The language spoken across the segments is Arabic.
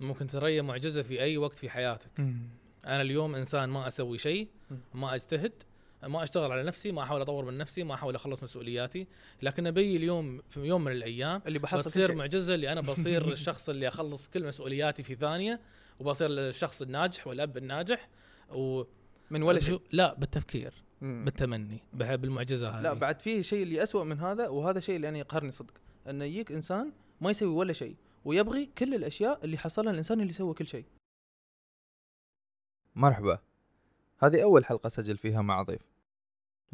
ممكن ترى معجزة في أي وقت في حياتك. أنا اليوم إنسان ما أسوي شيء ما أجتهد ما أشتغل على نفسي ما أحاول أطور من نفسي ما أحاول أخلص مسؤولياتي. لكن أبي اليوم في يوم من الأيام اللي بحصل بتصير. معجزة اللي أنا بصير الشخص اللي أخلص كل مسؤولياتي في ثانية وبصير الشخص الناجح والأب الناجح و من ولا شيء. لا بالتفكير مم. بالتمني بالمعجزه هذه. لا بعد في شيء اللي أسوأ من هذا وهذا شيء اللي أنا يقهرني صدق. انه يجيك إنسان ما يسوي ولا شيء. ويبغي كل الأشياء اللي حصلها الإنسان اللي سوى كل شيء. مرحبا. هذه أول حلقة سجل فيها مع ضيف.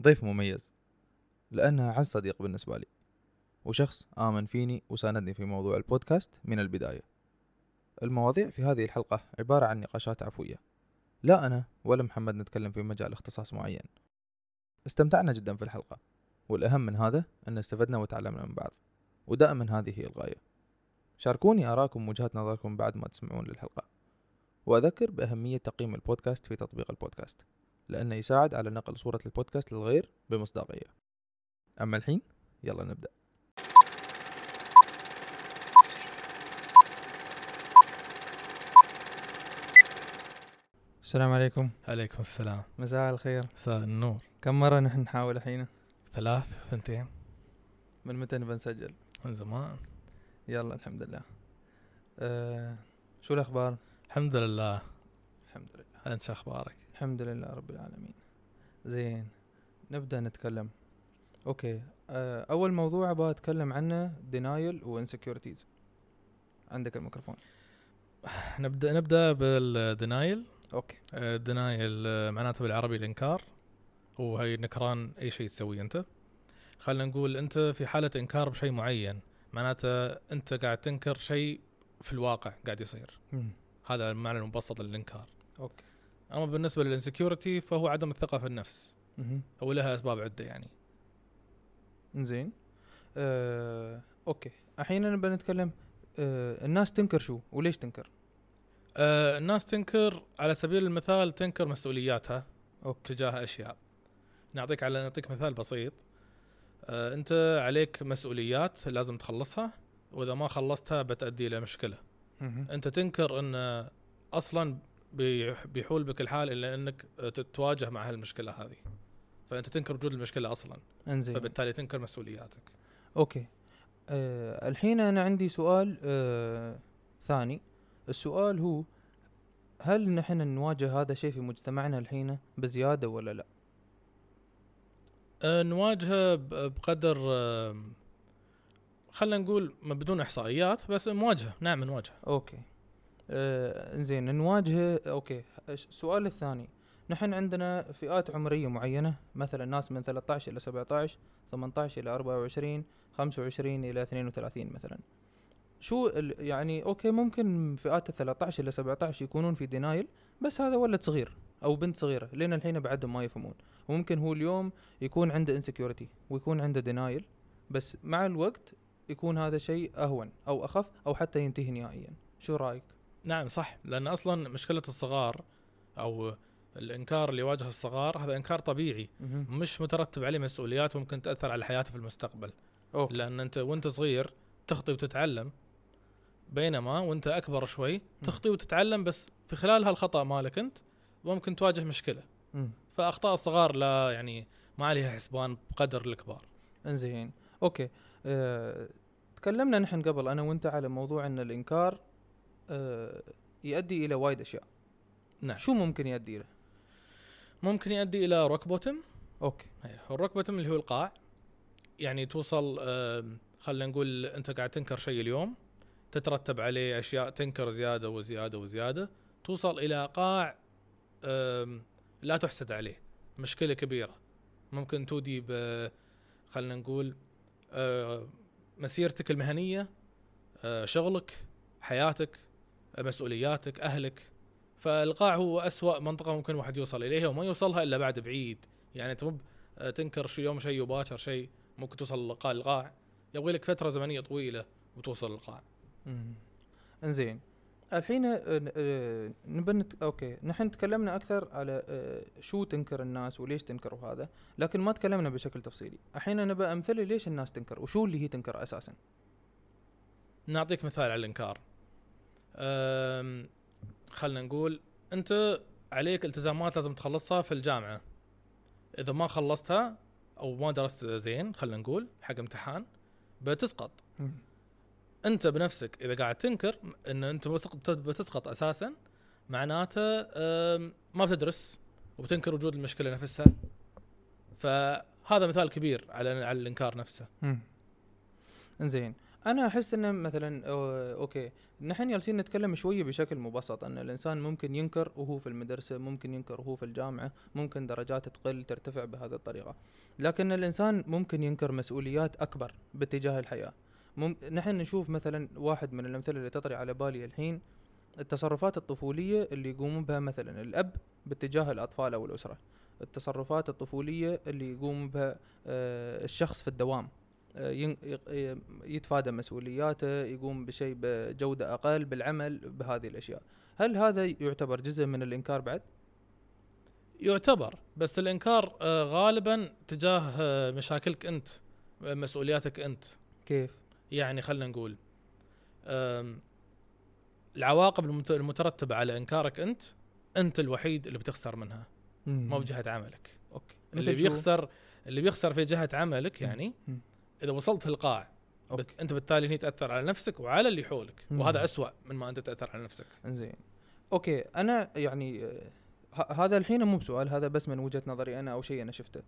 ضيف مميز لأنها أعز صديق بالنسبة لي وشخص آمن فيني وساندني في موضوع البودكاست من البداية. المواضيع في هذه الحلقة عبارة عن نقاشات عفوية. لا أنا ولا محمد نتكلم في مجال اختصاص معين. استمتعنا جدا في الحلقة والأهم من هذا أن استفدنا وتعلمنا من بعض ودائما هذه هي الغاية. شاركوني آراءكم وجهات نظركم بعد ما تسمعون للحلقة. وأذكر بأهمية تقييم البودكاست في تطبيق البودكاست لأنه يساعد على نقل صورة البودكاست للغير بمصداقية. أما الحين يلا نبدأ. السلام عليكم. عليكم السلام. مساء الخير. مساء النور. كم مرة نحن نحاول الحين؟ ثلاث ثنتين. من متى نبى نسجل؟ من زمان. يلا الحمد لله. أه شو الأخبار؟ الحمد لله. الحمد لله. أنت أخبارك؟ الحمد لله رب العالمين. زين نبدأ نتكلم. Okay. أه أول موضوع أبغى أتكلم عنه denial و insecurities عندك الميكروفون. نبدأ نبدأ بال denial okay. ال denial معناته بالعربي الإنكار. وهي نكران أي شيء تسويه أنت. خلينا نقول أنت في حالة إنكار بشيء معين. معناته انت قاعد تنكر شيء في الواقع قاعد يصير. مم. هذا المعنى المبسط للإنكار. Okay. أما بالنسبة لل insecurity فهو عدم الثقة في النفس. مهم. هو لها أسباب عدة يعني. زين أه okay. الحين نبى نتكلم أه الناس تنكر شو؟ وليش تنكر؟ آه الناس تنكر على سبيل المثال تنكر مسؤولياتها okay. تجاه أشياء. نعطيك على نعطيك مثال بسيط. انت عليك مسؤوليات لازم تخلصها وإذا ما خلصتها بتؤدي إلى مشكلة. انت تنكر إن أصلا بيح- بيحول بك الحال إلى إنك تتواجه مع هالمشكلة هذه. فأنت تنكر وجود المشكلة أصلا. إنزين. فبالتالي تنكر مسؤولياتك. Okay. أه الحين أنا عندي سؤال أه ثاني. السؤال هو هل نحن نواجه هذا الشيء في مجتمعنا الحين بزيادة ولا لا؟ آه، نواجهه ب- بقدر آه، خلينا نقول ما بدون إحصائيات بس مواجهة نعم نواجهة. Okay. آه زين نواجه okay. السؤال الثاني. نحن عندنا فئات عمرية معينة مثلا ناس من 13 إلى 17 18 إلى 24 25 إلى 32 مثلا. شو يعني okay ممكن فئات ال 13 إلى 17 يكونون في denial بس هذا ولد صغير أو بنت صغيرة لين الحين بعدهم ما يفهمون. وممكن هو اليوم يكون عنده insecurity ويكون عنده denial بس مع الوقت يكون هذا شيء أهون أو أخف أو حتى ينتهي نهائيا. شو رأيك؟ نعم صح. لأن أصلا مشكلة الصغار أو الإنكار اللي يواجه الصغار هذا إنكار طبيعي. مهم. مش مترتب عليه مسؤوليات ممكن تأثر على حياته في المستقبل. أوكي. لأن أنت وأنت صغير تخطي وتتعلم بينما وأنت أكبر شوي تخطي وتتعلم بس في خلال هالخطأ مالك أنت ممكن تواجه مشكلة. مم. فأخطاء الصغار لا يعني ما عليها حسبان بقدر الكبار. إنزين. Okay. أه... تكلمنا نحن قبل أنا وأنت على موضوع إن الإنكار أه... يؤدي إلى وايد أشياء. نعم. شو ممكن يؤدي له ممكن يؤدي إلى rock bottom okay. ال rock bottom اللي هو القاع. يعني توصل آم، خلينا نقول أنت قاعد تنكر شيء اليوم تترتب عليه أشياء تنكر زيادة وزيادة وزيادة توصل إلى قاع آم، لا تحسد عليه. مشكلة كبيرة. ممكن تودي ب خلينا نقول آه، مسيرتك المهنية آه، شغلك حياتك مسؤولياتك أهلك. فالقاع هو أسوأ منطقة ممكن واحد يوصل إليها وما يوصلها إلا بعد بعيد. يعني انت مو ب- آه، تنكر شيء يوم شيء وباكر شيء ممكن توصل القاع يبغي لك فترة زمنية طويلة وتوصل للقاع. مم. إنزين. الحين آه، آه، نبى نت... أوكي. نحن تكلمنا أكثر على آه، شو تنكر الناس وليش تنكر وهذا لكن ما تكلمنا بشكل تفصيلي. الحين نبى امثله ليش الناس تنكر وشو اللي هي تنكر أساسا. نعطيك مثال على الإنكار. خلنا نقول أنت عليك التزامات لازم تخلصها في الجامعة. إذا ما خلصتها أو ما درست زين خلنا نقول حق امتحان بتسقط. انت بنفسك إذا قاعد تنكر إن أنت بتسقط- أساسا معناته ما بتدرس وبتنكر وجود المشكلة نفسها. فهذا مثال كبير على على الإنكار نفسه. إنزين. أنا أحس إنه مثلا أوكي نحن جالسين نتكلم شوية بشكل مبسط إن الإنسان ممكن ينكر وهو في المدرسة ممكن ينكر وهو في الجامعة ممكن درجات تقل ترتفع بهذه الطريقة. لكن الإنسان ممكن ينكر مسؤوليات أكبر باتجاه الحياة. مم... نحن نشوف مثلا واحد من الأمثلة اللي تطري على بالي الحين التصرفات الطفولية اللي يقوم بها مثلا الأب باتجاه الأطفال أو الأسرة التصرفات الطفولية اللي يقوم بها آه، الشخص في الدوام آه، يتفادى مسؤولياته يقوم بشيء بجودة أقل بالعمل بهذه الأشياء هل هذا يعتبر جزء من الإنكار بعد؟ يعتبر بس الإنكار آه، غالبا تجاه مشاكلك أنت مسؤولياتك أنت كيف؟ يعني خلينا نقول العواقب المت- المترتبة على إنكارك أنت أنت الوحيد اللي بتخسر منها مو بجهة عملك أوكي اللي؟ بيخسر اللي بيخسر في جهة عملك. يعني. إذا وصلت القاع أوكي. بت أنت بالتالي هني تأثر على نفسك وعلى اللي حولك مم. وهذا أسوأ من ما أنت تأثر على نفسك إنزين أوكي أنا يعني آه، هذا الحين مو بسؤال هذا بس من وجهة نظري أنا أو شيء أنا شفته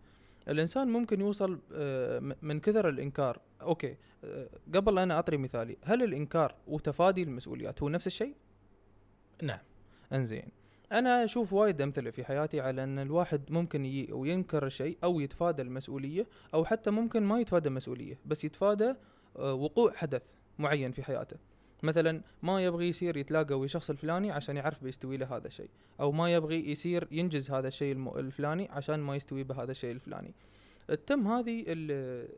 الإنسان ممكن يوصل آه، من كثر الإنكار. أوكي آه، قبل أنا اطري مثالي هل الإنكار وتفادي المسؤوليات هو نفس الشيء؟ نعم. إنزين. أنا أشوف وايد أمثلة في حياتي على أن الواحد ممكن يجي وينكر شيء أو يتفادى المسؤولية أو حتى ممكن ما يتفادى مسؤوليه بس يتفادى آه، وقوع حدث معين في حياته. مثلا ما يبغي يصير يتلاقى ويا الشخص الفلاني عشان يعرف بيستوي له هذا الشيء. أو ما يبغي يصير ينجز هذا الشيء الفلاني عشان ما يستوي بهذا الشيء الفلاني. التم هذه ال-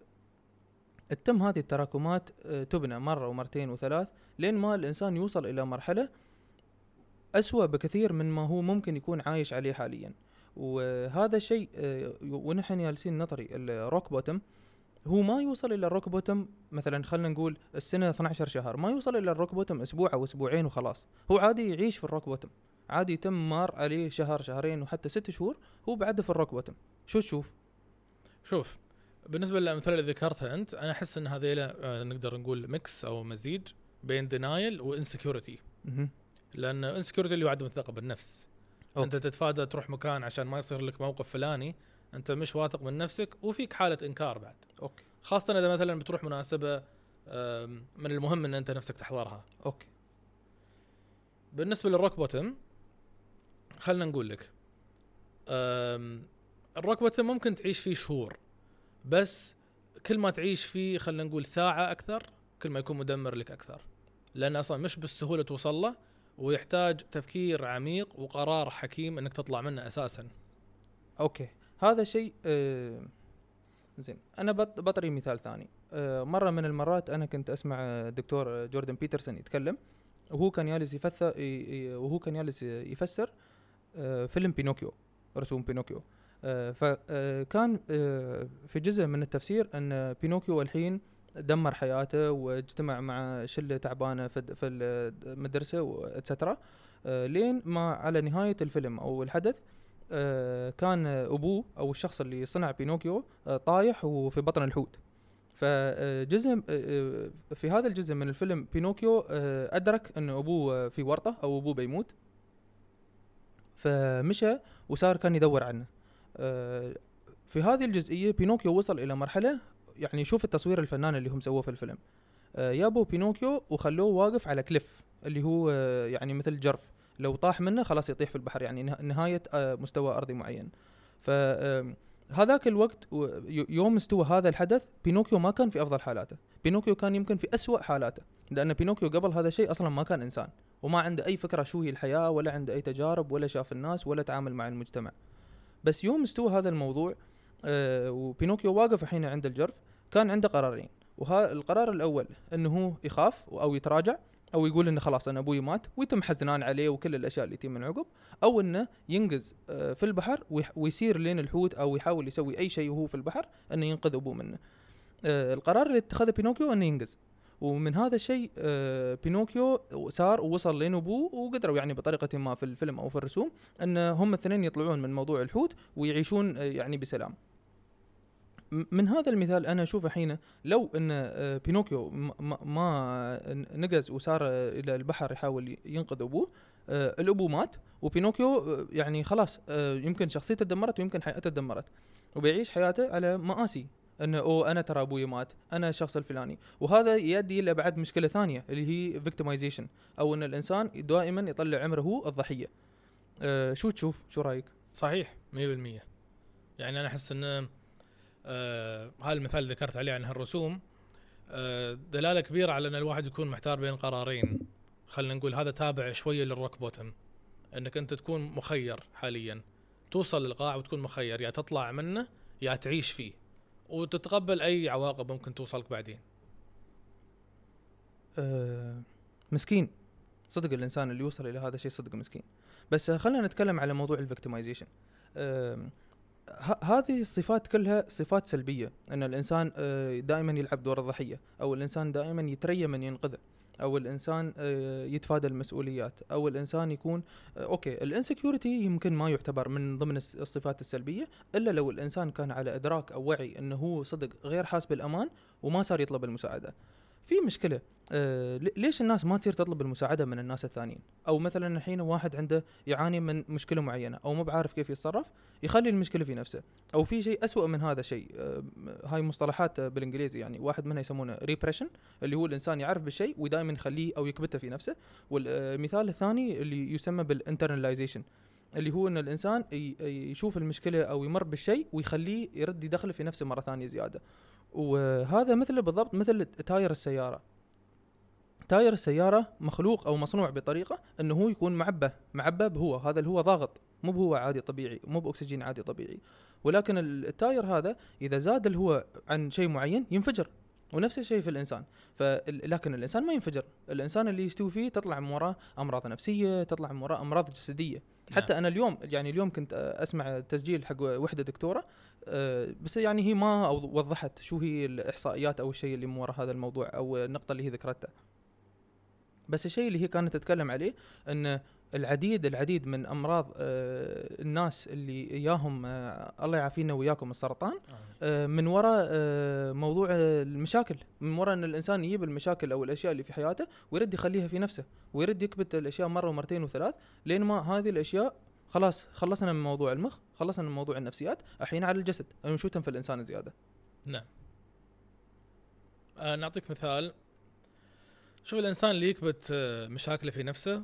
التم هذه التراكمات آه، تبنى مرة ومرتين وثلاث لين ما الإنسان يوصل إلى مرحلة أسوأ بكثير من ما هو ممكن يكون عايش عليه حاليا. وهذا الشيء آه، ونحن جالسين نطري ال rock bottom هو ما يوصل إلى ال rock bottom مثلا خلينا نقول السنة 12 شهر ما يوصل إلى ال rock bottom أسبوع أو أسبوعين وخلاص. هو عادي يعيش في ال rock bottom عادي يتم مار عليه شهر شهرين وحتى ست شهور هو بعده في ال rock bottom شو تشوف؟ شوف بالنسبة للأمثلة اللي ذكرتها أنت أنا أحس إن هذيلا آه، نقدر نقول mix أو مزيج بين denial و insecurity. لأن insecurity اللي هو عدم الثقة بالنفس. أوكي. أنت تتفادى تروح مكان عشان ما يصير لك موقف فلاني أنت مش واثق من نفسك وفيك حالة إنكار بعد. أوكي. خاصة إذا مثلا بتروح مناسبة من المهم إن أنت نفسك تحضرها. أوكي. بالنسبة لل rock bottom خلينا نقول لك ال rock bottom ممكن تعيش فيه شهور بس كل ما تعيش فيه خلينا نقول ساعة أكثر كل ما يكون مدمر لك أكثر. لأن أصلا مش بالسهولة توصل له ويحتاج تفكير عميق وقرار حكيم إنك تطلع منه أساسا. أوكي. هذا شيء آه زين أنا بط- بطري مثال ثاني. آه مرة من المرات أنا كنت أسمع آه، الدكتور جوردن بيترسون يتكلم وهو كان جالس يفسر وهو كان جالس يفسر آه فيلم بينوكيو رسوم بينوكيو. آه فكان آه في جزء من التفسير أن بينوكيو الحين دمر حياته واجتمع مع شلة تعبانة في المدرسة و etcetera آه لين ما على نهاية الفيلم أو الحدث آه، كان أبوه أو الشخص اللي صنع بينوكيو آه، طايح وفي بطن الحوت. فجزء في هذا الجزء من الفيلم بينوكيو آه، أدرك إن أبوه آه، في ورطة أو أبوه بيموت. فمشى وصار كان يدور عنه. آه، في هذه الجزئية بينوكيو وصل إلى مرحلة يعني شوف التصوير الفنان اللي هم سووه في الفيلم. آه، جابوا بينوكيو وخلوه واقف على cliff اللي هو آه، يعني مثل جرف. لو طاح منه خلاص يطيح في البحر يعني نه- نهاية آه، مستوى أرضي معين. ف هذاك الوقت يوم استوى هذا الحدث بينوكيو ما كان في أفضل حالاته. بينوكيو كان يمكن في أسوأ حالاته لأن بينوكيو قبل هذا الشيء أصلا ما كان إنسان وما عنده أي فكرة شو هي الحياة ولا عنده أي تجارب ولا شاف الناس ولا تعامل مع المجتمع. بس يوم استوى هذا الموضوع آه وبينوكيو واقف الحين عند الجرف كان عنده قرارين. وها القرار الأول إنه هو يخاف أو يتراجع أو يقول إنه خلاص أنا أبوي مات ويتم حزنان عليه وكل الأشياء اللي تجي من عقب أو إنه ينقز آه، في البحر ويسير لين الحوت أو يحاول يسوي أي شيء وهو في البحر إنه ينقذ أبوه منه. آه، القرار اللي اتخذه بينوكيو إنه ينقز ومن هذا الشيء آه، بينوكيو صار ووصل لين أبوه وقدروا يعني بطريقة ما في الفيلم أو في الرسوم ان هم الاثنين يطلعون من موضوع الحوت ويعيشون يعني بسلام من هذا المثال أنا أشوف الحين لو إن آه، بينوكيو ما- نقز وصار آه، إلى البحر يحاول ينقذ أبوه آه، الأبو مات وبينوكيو آه، يعني خلاص يمكن شخصيته تدمرت ويمكن حياته تدمرت وبيعيش حياته على مآسي انه اوه أنا ترى أبوي مات أنا الشخص الفلاني. وهذا يؤدي بعد مشكلة ثانية اللي هي victimization أو إن الإنسان دائما يطلع عمره هو الضحيه شو تشوف؟ شو رأيك؟ صحيح 100% يعني أنا أحس ان آه اللي ذكرت عليه عن هالرسوم آه دلالة كبيرة على أن الواحد يكون محتار بين قرارين. خلينا نقول هذا تابع شوية للروك بوتم. أنك أنت تكون مخير حاليا. توصل للقاع وتكون مخير. يا تطلع منه يا تعيش فيه. وتتقبل أي عواقب ممكن توصلك بعدين. أه مسكين. صدق الإنسان اللي يوصل إلى هذا الشيء صدق مسكين. بس خلينا نتكلم على موضوع ال victimization أه هذه الصفات كلها صفات سلبية إن الإنسان آه، دائما يلعب دور الضحية أو الإنسان دائما يتريى من ينقذه أو الإنسان آه، يتفادى المسؤوليات أو الإنسان يكون آه، أوكي ال insecurity يمكن ما يعتبر من ضمن الصفات السلبية إلا لو الإنسان كان على إدراك أو وعي إنه هو صدق غير حاس بالأمان وما صار يطلب المساعدة. في مشكلة. آه لي- ليش الناس ما تصير تطلب المساعدة من الناس الثانيين؟ أو مثلا الحين واحد عنده يعاني من مشكلة معينة أو مو بعارف كيف يتصرف يخلي المشكلة في نفسه. أو في شيء أسوأ من هذا الشيء آه هاي مصطلحات آه، بالإنجليزي يعني واحد منها يسمونه repression اللي هو الإنسان يعرف بالشيء ودائما يخليه أو يكبته في نفسه. والمثال الثاني اللي يسمى بال internalization اللي هو إن الإنسان يشوف المشكلة أو يمر بالشيء ويخليه يرد يدخله في نفسه مرة ثانية زيادة. وهذا مثل بالضبط مثل تاير السيارة. تاير السيارة مخلوق أو مصنوع بطريقة إنه هو يكون معبى معبى هو هذا هو ضاغط مو هو عادي طبيعي مو بأكسجين عادي طبيعي. ولكن ال- التاير هذا إذا زاد هو عن شيء معين ينفجر ونفس الشيء في الإنسان. لكن الإنسان ما ينفجر. الإنسان اللي يستوي فيه تطلع من وراه أمراض نفسية تطلع من وراه أمراض جسدية. حتى أنا اليوم يعني اليوم كنت أسمع تسجيل حق وحدة دكتورة أه، بس يعني هي ما وضحت شو هي الإحصائيات أو الشيء اللي من وراء هذا الموضوع أو النقطة اللي هي ذكرتها. بس الشيء اللي هي كانت تتكلم عليه إن العديد العديد من أمراض آه، الناس اللي إياهم آه، الله يعافينا وياكم السرطان آه، من وراء آه، موضوع المشاكل من وراء إن الإنسان يجيب المشاكل أو الأشياء اللي في حياته ويرد يخليها في نفسه ويرد يكبت الأشياء مرة ومرتين وثلاث لين ما هذه الأشياء خلاص خلصنا من موضوع المخ خلصنا من موضوع النفسيات الحين على الجسد انه شو تنفع الإنسان زيادة؟ نعم. آه نعطيك مثال. شوف الإنسان اللي يكبت آه، مشاكله في نفسه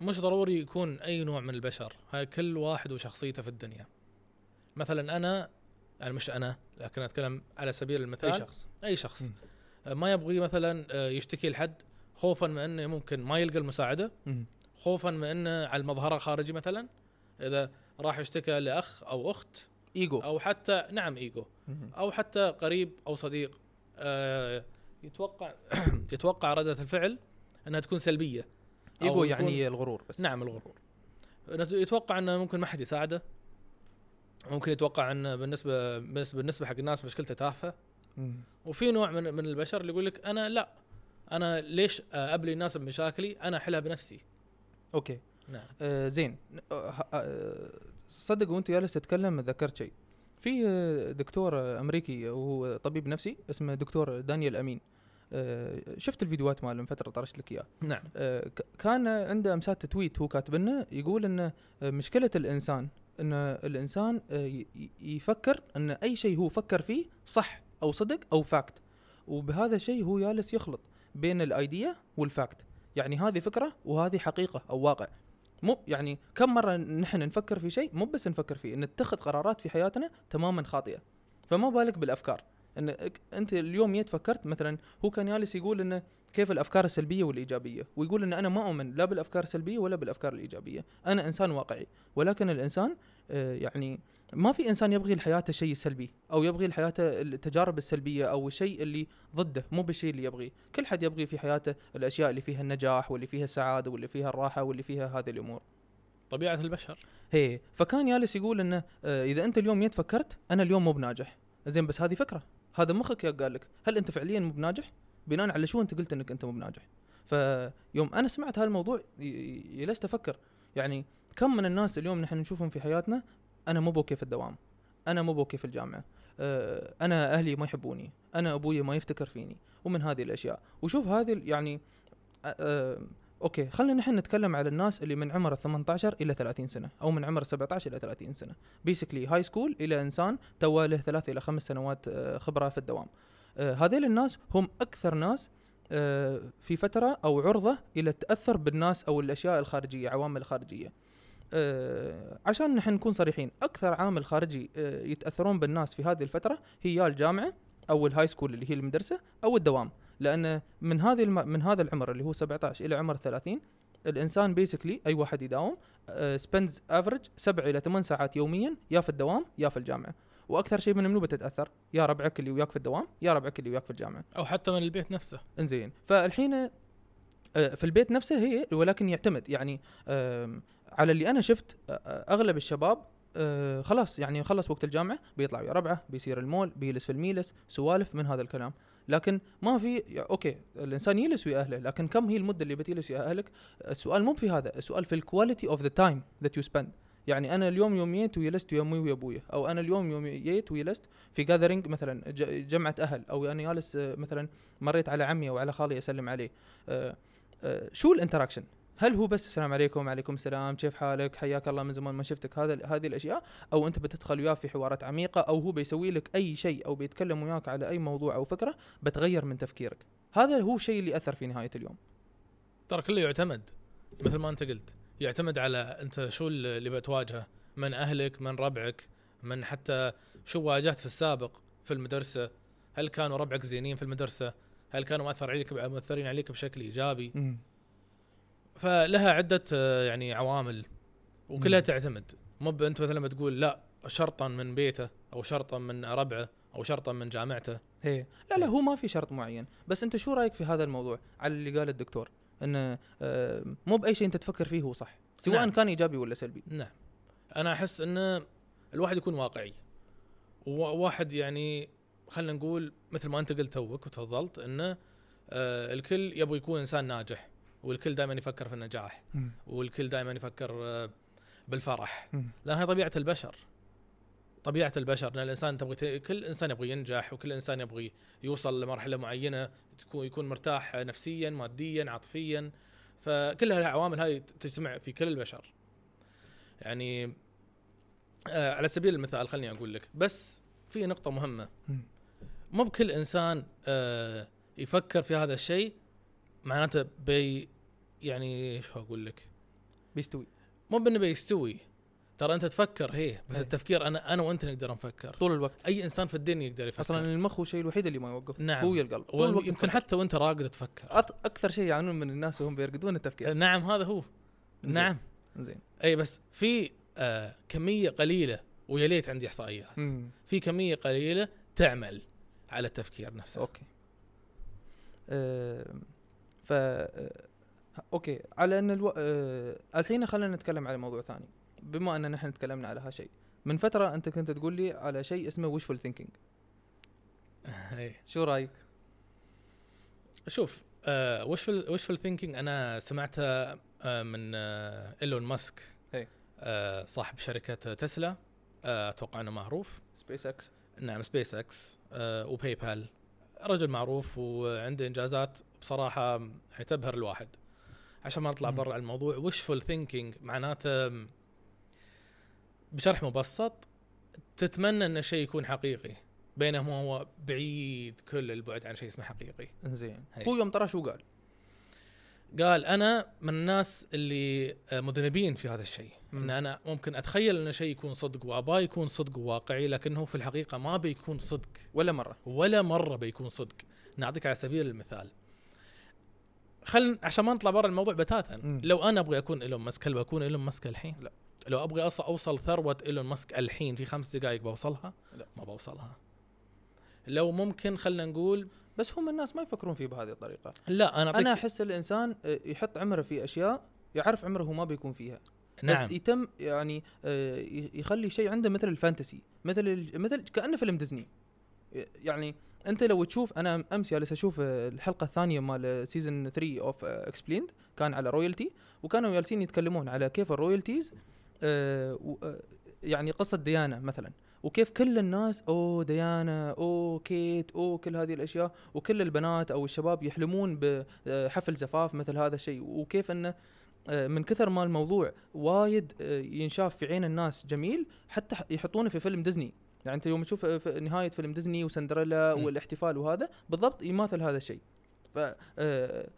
مش ضروري يكون أي نوع من البشر هاي كل واحد وشخصيته في الدنيا. مثلا أنا يعني مش أنا لكن أتكلم على سبيل المثال. أي شخص. أي شخص. مم. آه، ما يبغي مثلا آه، يشتكي لحد خوفا من إنه ممكن ما يلقى المساعدة. مم. خوفا من انه على المظهر الخارجي مثلا إذا راح يشتكى لأخ أو أخت إيجو. أو حتى نعم إيجو. أو حتى قريب أو صديق. آه، يتوقع يتوقع ردة الفعل إنها تكون سلبية. إيجو يعني الغرور بس. نعم الغرور. يتوقع إنه ممكن ما حد يساعده. ممكن يتوقع إنه بالنسبة بالنسبة حق الناس مشكلته تافهة. وفي نوع من من البشر اللي يقول لك أنا لا. أنا ليش أبلي الناس بمشاكلي؟ أنا أحلها بنفسي. أوكي. نعم. آه زين. آه آه صدق وأنت جالس تتكلم ذكرت شيء. في آه، دكتور أمريكي وهو طبيب نفسي اسمه دكتور دانيال أمين. آه شفت الفيديوهات ماله من فترة طرشت لك إياه. نعم. آه كان عنده امسات تويت هو كاتب لنا يقول إن مشكلة الإنسان إن الإنسان يفكر إن أي شيء هو فكر فيه صح أو صدق أو fact وبهذا الشيء هو جالس يخلط بين ال idea وال fact يعني هذه فكرة وهذه حقيقة أو واقع. مو يعني كم مرة نحن نفكر في شيء مو بس نفكر فيه نتخذ قرارات في حياتنا تماما خاطئة. فما بالك بالأفكار. إن أنت اليوم جيت فكرت مثلا هو كان جالس يقول إنه كيف الأفكار السلبية والإيجابية؟ ويقول ان أنا ما أؤمن لا بالأفكار السلبية ولا بالأفكار الإيجابية. أنا إنسان واقعي. ولكن الإنسان يعني ما في إنسان يبغي لحياته الشيء السلبي أو يبغي لحياته التجارب السلبية أو الشيء اللي ضده مو بالشيء اللي يبغيه. كل حد يبغي في حياته الأشياء اللي فيها النجاح واللي فيها السعادة واللي فيها الراحة واللي فيها هذه الأمور. طبيعة البشر. هي فكان جالس يقول إنه آه، إذا أنت اليوم جيت فكرت أنا اليوم مو بناجح. زين بس هذه فكرة. هذا مخك يا قال لك. هل أنت فعليا مو بناجح؟ بناء على شو أنت قلت إنك أنت مو بناجح؟ فيوم أنا سمعت هالموضوع جلست أفكر. يعني كم من الناس اليوم نحن نشوفهم في حياتنا؟ أنا مو بوكي في الدوام. أنا مو بوكي في الجامعة. آه، أنا أهلي ما يحبوني. أنا أبوي ما يفتكر فيني. ومن هذه الأشياء. وشوف هذه يعني آه، آه، okay خلينا نحن نتكلم على الناس اللي من عمر 18 إلى 30 سنة أو من عمر 17 إلى 30 سنة. basically high school إلى إنسان تو له ثلاث إلى خمس سنوات خبرة في الدوام. هذيل الناس هم أكثر ناس في فترة أو عرضة إلى التأثر بالناس أو الأشياء الخارجية عوامل الخارجيه آه، عشان نحن نكون صريحين أكثر عامل خارجي آه، يتأثرون بالناس في هذه الفترة هي يا الجامعة أو ال high school اللي هي المدرسة أو الدوام. لأن من هذه الم... من هذا العمر اللي هو 17 إلى عمر 30 الإنسان basically أي واحد يداوم spends average 7 إلى 8 ساعات يوميا يا في الدوام يا في الجامعة. وأكثر شيء من منو بتتأثر؟ يا ربعك اللي وياك في الدوام يا ربعك اللي وياك في الجامعة. أو حتى من البيت نفسه. إنزين. فالحين آه، في البيت نفسه هي ولكن يعتمد. يعني على اللي أنا شفت أغلب الشباب خلاص يعني خلص وقت الجامعة بيطلع ويا ربعة بيصير المول بيجلس في الميلس سوالف من هذا الكلام. لكن ما في okay الإنسان يجلس ويا أهله لكن كم هي المدة اللي بتجلس ويا أهلك؟ السؤال مو في هذا السؤال في ال quality of the time that you spend يعني أنا اليوم يوم جيت وجلست ويا امي ويا أبويا أو أنا اليوم يوم جيت وجلست في gathering مثلا جمعة أهل أو أنا جالس مثلا مريت على عمي أو على خالي أسلم عليه. شو ال interaction هل هو بس السلام عليكم وعليكم السلام كيف حالك؟ حياك الله من زمان ما شفتك. هذا هذه الأشياء أو أنت بتدخل وياه في حوارات عميقة أو هو بيسوي لك أي شيء أو بيتكلم وياك على أي موضوع أو فكرة بتغير من تفكيرك. هذا هو الشيء اللي أثر في نهاية اليوم. ترى كله يعتمد مثل ما أنت قلت. يعتمد على أنت شو اللي بتواجهه من أهلك من ربعك من حتى شو واجهت في السابق في المدرسة. هل كانوا ربعك زينين في المدرسة؟ هل كانوا مؤثر عليك مؤثرين عليك بشكل إيجابي؟ فلها عدة آه، يعني عوامل وكلها مم. تعتمد. مو أنت مثلا بتقول لا شرطا من بيته أو شرطا من ربعه أو شرطا من جامعته. هي. لا لا هو ما في شرط معين. بس أنت شو رأيك في هذا الموضوع؟ على اللي قال الدكتور إنه آه، مو بأي شيء أنت تفكر فيه هو صح سواء نعم. كان إيجابي ولا سلبي. نعم. أنا أحس ان الواحد يكون واقعي. وواحد يعني خلينا نقول مثل ما أنت قلت توك وتفضلت إنه آه الكل يبغى يكون إنسان ناجح. والكل دائما يفكر في النجاح والكل دائما يفكر آه بالفرح. لأن هي طبيعة البشر طبيعة البشر. إن الإنسان تبغى ت- كل إنسان يبغى ينجح وكل إنسان يبغى يوصل لمرحلة معينة تكون يكون مرتاح نفسيا ماديا عاطفيا. فكل هالعوامل هاي تجتمع في كل البشر. يعني آه على سبيل المثال خليني أقول لك بس في نقطة مهمة. مو بكل إنسان آه يفكر في هذا الشيء معناته بي يعني شو أقول لك؟ بيستوي. مو بإنه بيستوي. ترى أنت تفكر هي بس أي. التفكير أنا أنا وأنت نقدر نفكر. طول الوقت. أي إنسان في الدنيا يقدر يفكر. أصلا المخ هو الشيء الوحيد اللي ما يوقف. نعم. هو القلب طول الوقت يمكن تفكر. حتى وأنت راقد تفكر. أط- أكثر شيء يعانون من الناس وهم بيرقدون التفكير. نعم هذا هو. زين. نعم. زين. أي بس في آه كمية قليلة ويا ليت عندي إحصائيات. مم. في كمية قليلة تعمل على التفكير نفسه. okay. آه ف آه، okay على إن ألو... آه الحين خلينا نتكلم على موضوع ثاني بما ان نحن تكلمنا على هالشيء. من فترة أنت كنت تقول لي على شيء اسمه wishful thinking. اي شو رأيك؟ شوف آه wishful wishful ال thinking أنا سمعتها آه من آه إيلون ماسك إي. آه صاحب شركة تسلا آه أتوقع إنه معروف. سبيس إكس نعم سبيس إكس آه و PayPal رجل معروف وعنده إنجازات بصراحة يعني تبهر الواحد. عشان ما نطلع. برا الموضوع. wishful thinking معناته بشرح مبسط تتمنى إن الشيء يكون حقيقي بينما هو بعيد كل البعد عن شيء اسمه حقيقي. زين. هو يوم ترى شو قال قال أنا من الناس اللي آه، مذنبين في هذا الشيء. إن أنا ممكن أتخيل إن شيء يكون صدق واباه يكون صدق وواقعي لكنه في الحقيقة ما بيكون صدق. ولا مرة. ولا مرة بيكون صدق. نعطيك على سبيل المثال. خل عشان ما نطلع برا الموضوع بتاتا. مم. لو أنا أبغى أكون إيلون ماسك هل بكون إيلون ماسك الحين؟ لا. لو أبغى أوصل ثروة إيلون ماسك الحين في خمس دقائق بوصلها؟ لا. ما بوصلها. لو ممكن خلينا نقول بس هم الناس ما يفكرون فيه بهذه الطريقة. لا أنا أنا أحس الإنسان آه، يحط عمره في أشياء يعرف عمره ما بيكون فيها. نعم. بس يتم يعني آه، يخلي شيء عنده مثل ال fantasy مثل مثل كأنه فيلم ديزني. يعني انت لو تشوف أنا امس جالس أشوف آه، الحلقة الثانية مال season 3 of Explained كان على royalty وكانوا جالسين يتكلمون على كيف ال royalties آه آه، يعني قصة ديانا مثلا وكيف كل الناس أوه ديانا أوه كيت أوه كل هذه الأشياء وكل البنات أو الشباب يحلمون بحفل زفاف مثل هذا الشيء. وكيف إنه من كثر ما الموضوع وايد ينشاف في عين الناس جميل حتى يحطونه في فيلم ديزني يعني انت يوم تشوف في نهاية فيلم ديزني وسندريلا م. والاحتفال وهذا بالضبط يماثل هذا الشيء. ف آه،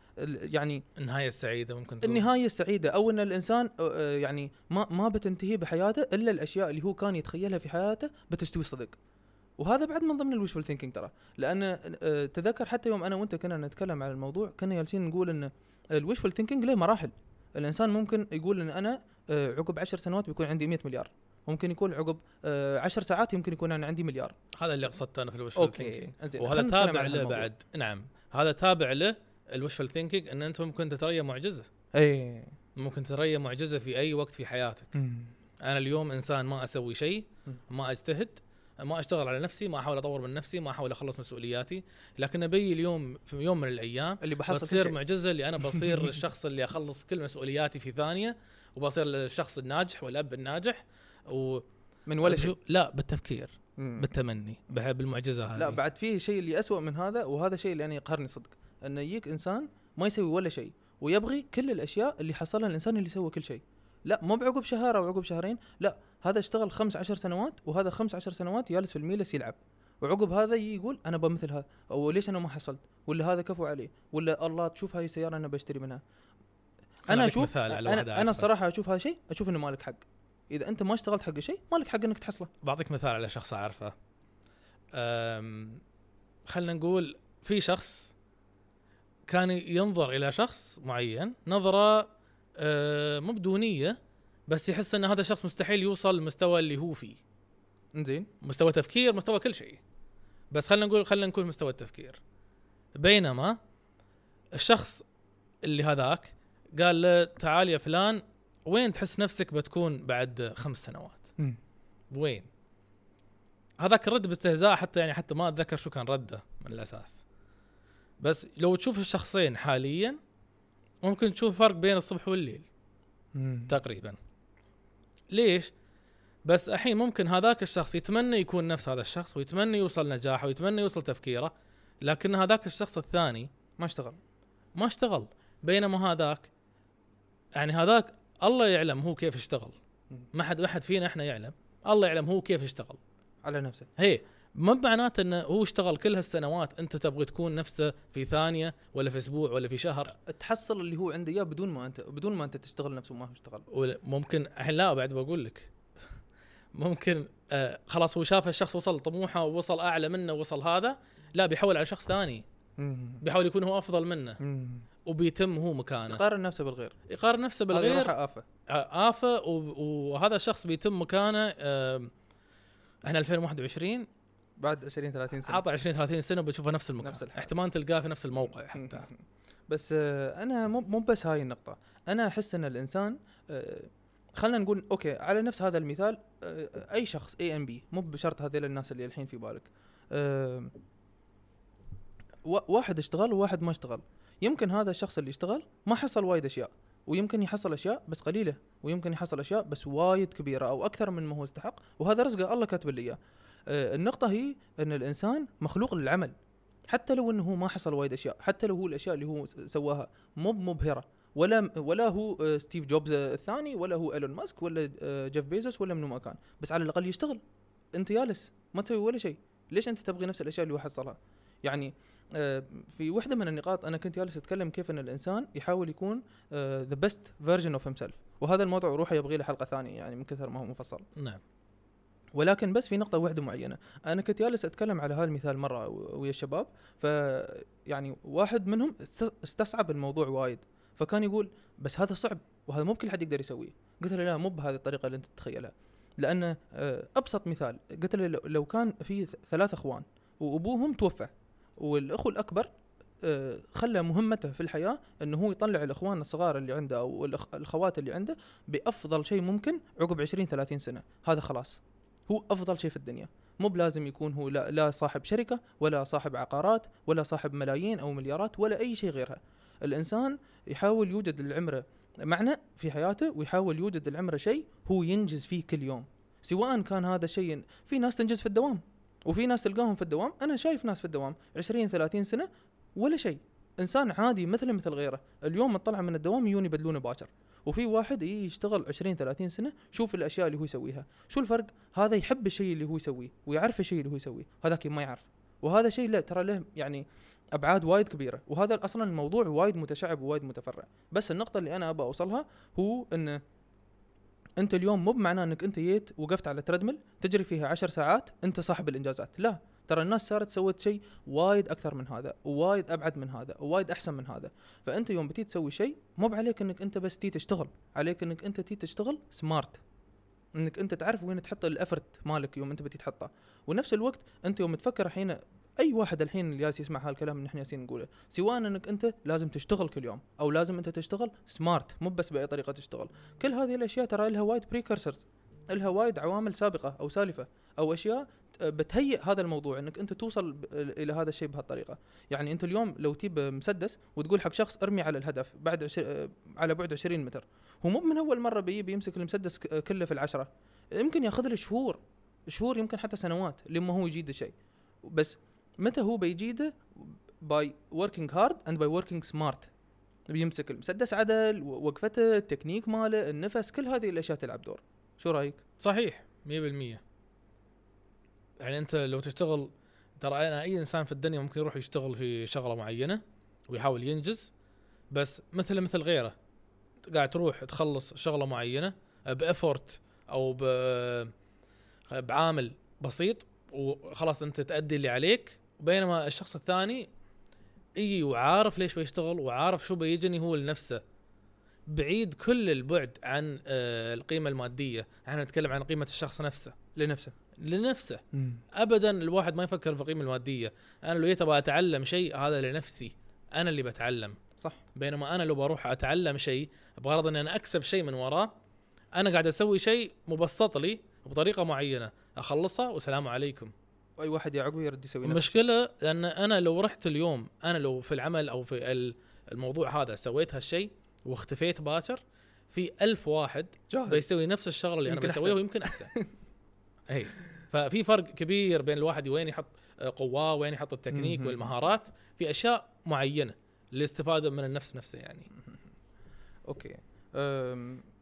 يعني النهاية السعيدة ممكن تقول. النهاية السعيدة أو إن الإنسان آه، آه، يعني ما ما بتنتهي بحياته إلا الأشياء اللي هو كان يتخيلها في حياته بتستوي صدق. وهذا بعد من ضمن ال wishful thinking ترى. لأن تذكر حتى يوم أنا وأنت كنا نتكلم عن الموضوع كنا جالسين نقول إن ال wishful thinking له مراحل. الإنسان ممكن يقول إن أنا عقب عشر سنوات بيكون عندي 100 مليار. ممكن يكون عقب آه، عشر ساعات يمكن يكون أنا عندي مليار. هذا اللي قصدته أنا في ال wish okay انزين وهذا تابع له. بعد. نعم هذا تابع له ال wishful thinking إن أنت ممكن تتريا معجزة. اي ممكن تتريا معجزة في أي وقت في حياتك. مم. أنا اليوم إنسان ما أسوي شيء ما أجتهد ما أشتغل على نفسي ما أحاول أطور من نفسي ما أحاول أخلص مسؤولياتي. لكن أبي اليوم في يوم من الأيام اللي بحصل بتصير. معجزة اللي أنا بصير الشخص اللي أخلص كل مسؤولياتي في ثانية وبصير الشخص الناجح والأب الناجح. و من ولا شيء. لا بالتفكير مم. بالتمني بالمعجزه هذه. لا بعد في شيء اللي أسوأ من هذا وهذا الشيء اللي أنا يقهرني صدق إنه يجيك إنسان ما يسوي ولا شيء ويبغي كل الأشياء اللي حصلها الإنسان اللي سوى كل شيء. لا مو بعقب شهر أو عقب شهرين لا هذا اشتغل خمس عشر سنوات وهذا خمس عشر سنوات جالس في الميلس يلعب. وعقب هذا يقول أنا بمثل هذا أو ليش أنا ما حصلت؟ ولا هذا كفو عليه ولا الله تشوف هاي السيارة أنا بشتري منها؟ أنا أشوف أنا, الصراحه أشوف هذا الشيء أشوف إنه مالك حق. إذا أنت ما اشتغلت حق شيء مالك حق إنك تحصله. بعطيك مثال على شخص أعرفه. خلينا نقول في شخص كان ينظر إلى شخص معين نظرة أه، مو بدونية بس يحس إن هذا الشخص مستحيل يوصل للمستوى اللي هو فيه. إنزين. مستوى تفكير مستوى كل شيء. بس خلينا نقول خلينا نقول مستوى التفكير. بينما الشخص اللي هذاك قال له تعال يا فلان وين تحس نفسك بتكون بعد خمس سنوات؟ وين؟ هذاك الرد باستهزاء حتى يعني حتى ما أتذكر شو كان رده من الأساس. بس لو تشوف الشخصين حاليا ممكن تشوف فرق بين الصبح والليل. تقريبا. ليش؟ بس الحين ممكن هذاك الشخص يتمنى يكون نفس هذا الشخص ويتمنى يوصل نجاحه ويتمنى يوصل تفكيره لكن هذاك الشخص الثاني ما اشتغل. ما اشتغل. بينما هذاك يعني هذاك الله يعلم هو كيف اشتغل. ما حد ما حد فينا إحنا يعلم. الله يعلم هو كيف اشتغل. على نفسه هي ما معناته إنه هو اشتغل كل هالسنوات أنت تبغى تكون نفسه في ثانية ولا في أسبوع ولا في شهر؟ تحصل اللي هو عنده إياه بدون ما انت بدون ما أنت تشتغل نفسه ما هو اشتغل. ممكن الحين لا بعد بقول لك. ممكن آه خلاص هو شاف الشخص وصل طموحه ووصل أعلى منه ووصل هذا لا بيحول على شخص ثاني. بيحاول يكون هو أفضل منه. وبيتم هو مكانه. يقارن نفسه بالغير. يقارن نفسه بالغير. آفة. آه، آفة وهذا الشخص بيتم مكانه آه، إحنا 2021 بعد 20 30 سنة. عطى 20 30 سنة وبتشوفه نفس المكان. نفس الحال. احتمال تلقاه في نفس الموقع حتى. بس آه، أنا مو مو بس هاي النقطة. أنا أحس إن الإنسان آه، خلينا نقول okay على نفس هذا المثال أي شخص اي ام بي مو بشرط هذيل الناس اللي الحين في بالك. وا- واحد اشتغل وواحد ما اشتغل. يمكن هذا الشخص اللي اشتغل ما حصل وايد أشياء ويمكن يحصل أشياء بس قليلة ويمكن يحصل أشياء بس وايد كبيرة أو أكثر من ما هو يستحق وهذا رزقه الله كاتب لي إياه. آه، النقطة هي إن الإنسان مخلوق للعمل حتى لو إنه ما حصل وايد أشياء حتى لو هو الأشياء اللي هو سواها مو مبهره ولا ولا هو آه، ستيف جوبز الثاني ولا هو إيلون ماسك ولا آه، جيف بيزوس ولا منو ما كان بس على الأقل يشتغل انت جالس ما تسوي ولا شيء. ليش أنت تبغي نفس الأشياء اللي هو حصلها؟ يعني في واحدة من النقاط أنا كنت جالس أتكلم كيف أن الإنسان يحاول يكون the best version of him وهذا الموضوع روحه يبغي له حلقة ثانية يعني من كثر ما هو مفصل نعم. ولكن بس في نقطة واحدة معينة، أنا كنت جالس أتكلم على هذا المثال مرة ويا الشباب، ف يعني واحد منهم است- استصعب الموضوع وايد، فكان يقول بس هذا صعب وهذا مو بكل حد يقدر يسويه، قلت له لا مو بهذه الطريقة اللي أنت تتخيلها، لأن آه، أبسط مثال قلت له لو- كان في ثلاث إخوان وأبوهم توفى والأخو الأكبر آه، خلى مهمته في الحياة أنه هو يطلع الإخوان الصغار اللي عنده أو الأخ- الأخوات اللي عنده بأفضل شيء ممكن عقب 20 30 سنة، هذا خلاص. هو أفضل شيء في الدنيا. مو بلازم يكون هو لا, لا صاحب شركة ولا صاحب عقارات ولا صاحب ملايين أو مليارات ولا أي شيء غيرها. الإنسان يحاول يوجد للعمره معنى في حياته ويحاول يوجد للعمره شيء هو ينجز فيه كل يوم. سواء كان هذا الشيء في ناس تنجز في الدوام. وفي ناس تلقاهم في الدوام. أنا شايف ناس في الدوام. 20 30 سنة ولا شيء. إنسان عادي مثله مثل غيره. اليوم طلع من الدوام يجون يبدلونه باكر. وفي واحد يشتغل 20 30 سنة شوف الأشياء اللي هو يسويها. شو الفرق؟ هذا يحب الشيء اللي هو يسويه ويعرف الشيء اللي هو يسويه. هذاك ما يعرف. وهذا شيء لا ترى له يعني أبعاد وايد كبيرة. وهذا أصلا الموضوع وايد متشعب ووايد متفرع. بس النقطة اللي أنا ابى أوصلها هو إنه انت اليوم مو بمعنى انك انت جيت وقفت على تردمل تجري فيها عشر ساعات انت صاحب الإنجازات. لا ترى الناس صارت سوت شيء وايد أكثر من هذا وايد أبعد من هذا وايد أحسن من هذا. فأنت يوم بتي تسوي شيء مو بعليك إنك أنت بس تي تشتغل عليك إنك أنت تي تشتغل smart إنك أنت تعرف وين تحط ال effort مالك يوم أنت بتي تحطه. ونفس الوقت أنت يوم تفكر الحين أي واحد الحين اللي جالس يسمع هالكلام اللي إحنا جالسين نقوله سواء إنك أنت لازم تشتغل كل يوم أو لازم أنت تشتغل smart مو بس بأي طريقة تشتغل. كل هذه الأشياء ترى لها وايد precursors لها وايد عوامل سابقة أو سالفة أو أشياء بتهيئ هذا الموضوع إنك أنت توصل إلى هذا الشيء بهالطريقة. يعني أنت اليوم لو تجيب مسدس وتقول حق شخص ارمي على الهدف بعد عشر على بعد 20 متر هو مو من أول مرة بيجي بيمسك المسدس ك- كله في العشرة. يمكن ياخذ له شهور شهور يمكن حتى سنوات لما هو يجيد الشيء. بس متى هو بيجيده؟ by working hard and by working smart بيمسك المسدس عدل وقفته التكنيك ماله النفس كل هذه الأشياء تلعب دور. شو رأيك؟ صحيح 100% يعني أنت لو تشتغل ترى أنا أي إنسان في الدنيا ممكن يروح يشتغل في شغلة معينة ويحاول ينجز بس مثل مثل غيره. قاعد تروح تخلص شغلة معينة بافورت أو بعامل بسيط وخلاص أنت تأدي اللي عليك بينما الشخص الثاني يجي وعارف ليش بيشتغل وعارف شو بيجني هو لنفسه. بعيد كل البعد عن آه، القيمة المادية. إحنا نتكلم عن قيمة الشخص نفسه. لنفسه. لنفسه. ابدا الواحد ما يفكر في القيمة المادية. أنا لو جيت أبغى أتعلم شيء هذا لنفسي. أنا اللي بتعلم. صح. بينما أنا لو بروح أتعلم شيء بغرض إني أنا أكسب شيء من وراه أنا قاعد أسوي شيء مبسط لي بطريقة معينة. أخلصها والسلام عليكم. أي واحد يعقب يرد يسوي نفسه. المشكلة لأن أنا لو رحت اليوم أنا لو في العمل أو في ال- الموضوع هذا سويت هالشيء واختفيت باكر في ألف واحد جاهز. بيسوي نفس الشغله اللي أنا بسويها. ويمكن أحسن. اي ففي فرق كبير بين الواحد وين يحط قواه وين يحط التكنيك. والمهارات في أشياء معينة للاستفادة من النفس نفسه يعني. okay.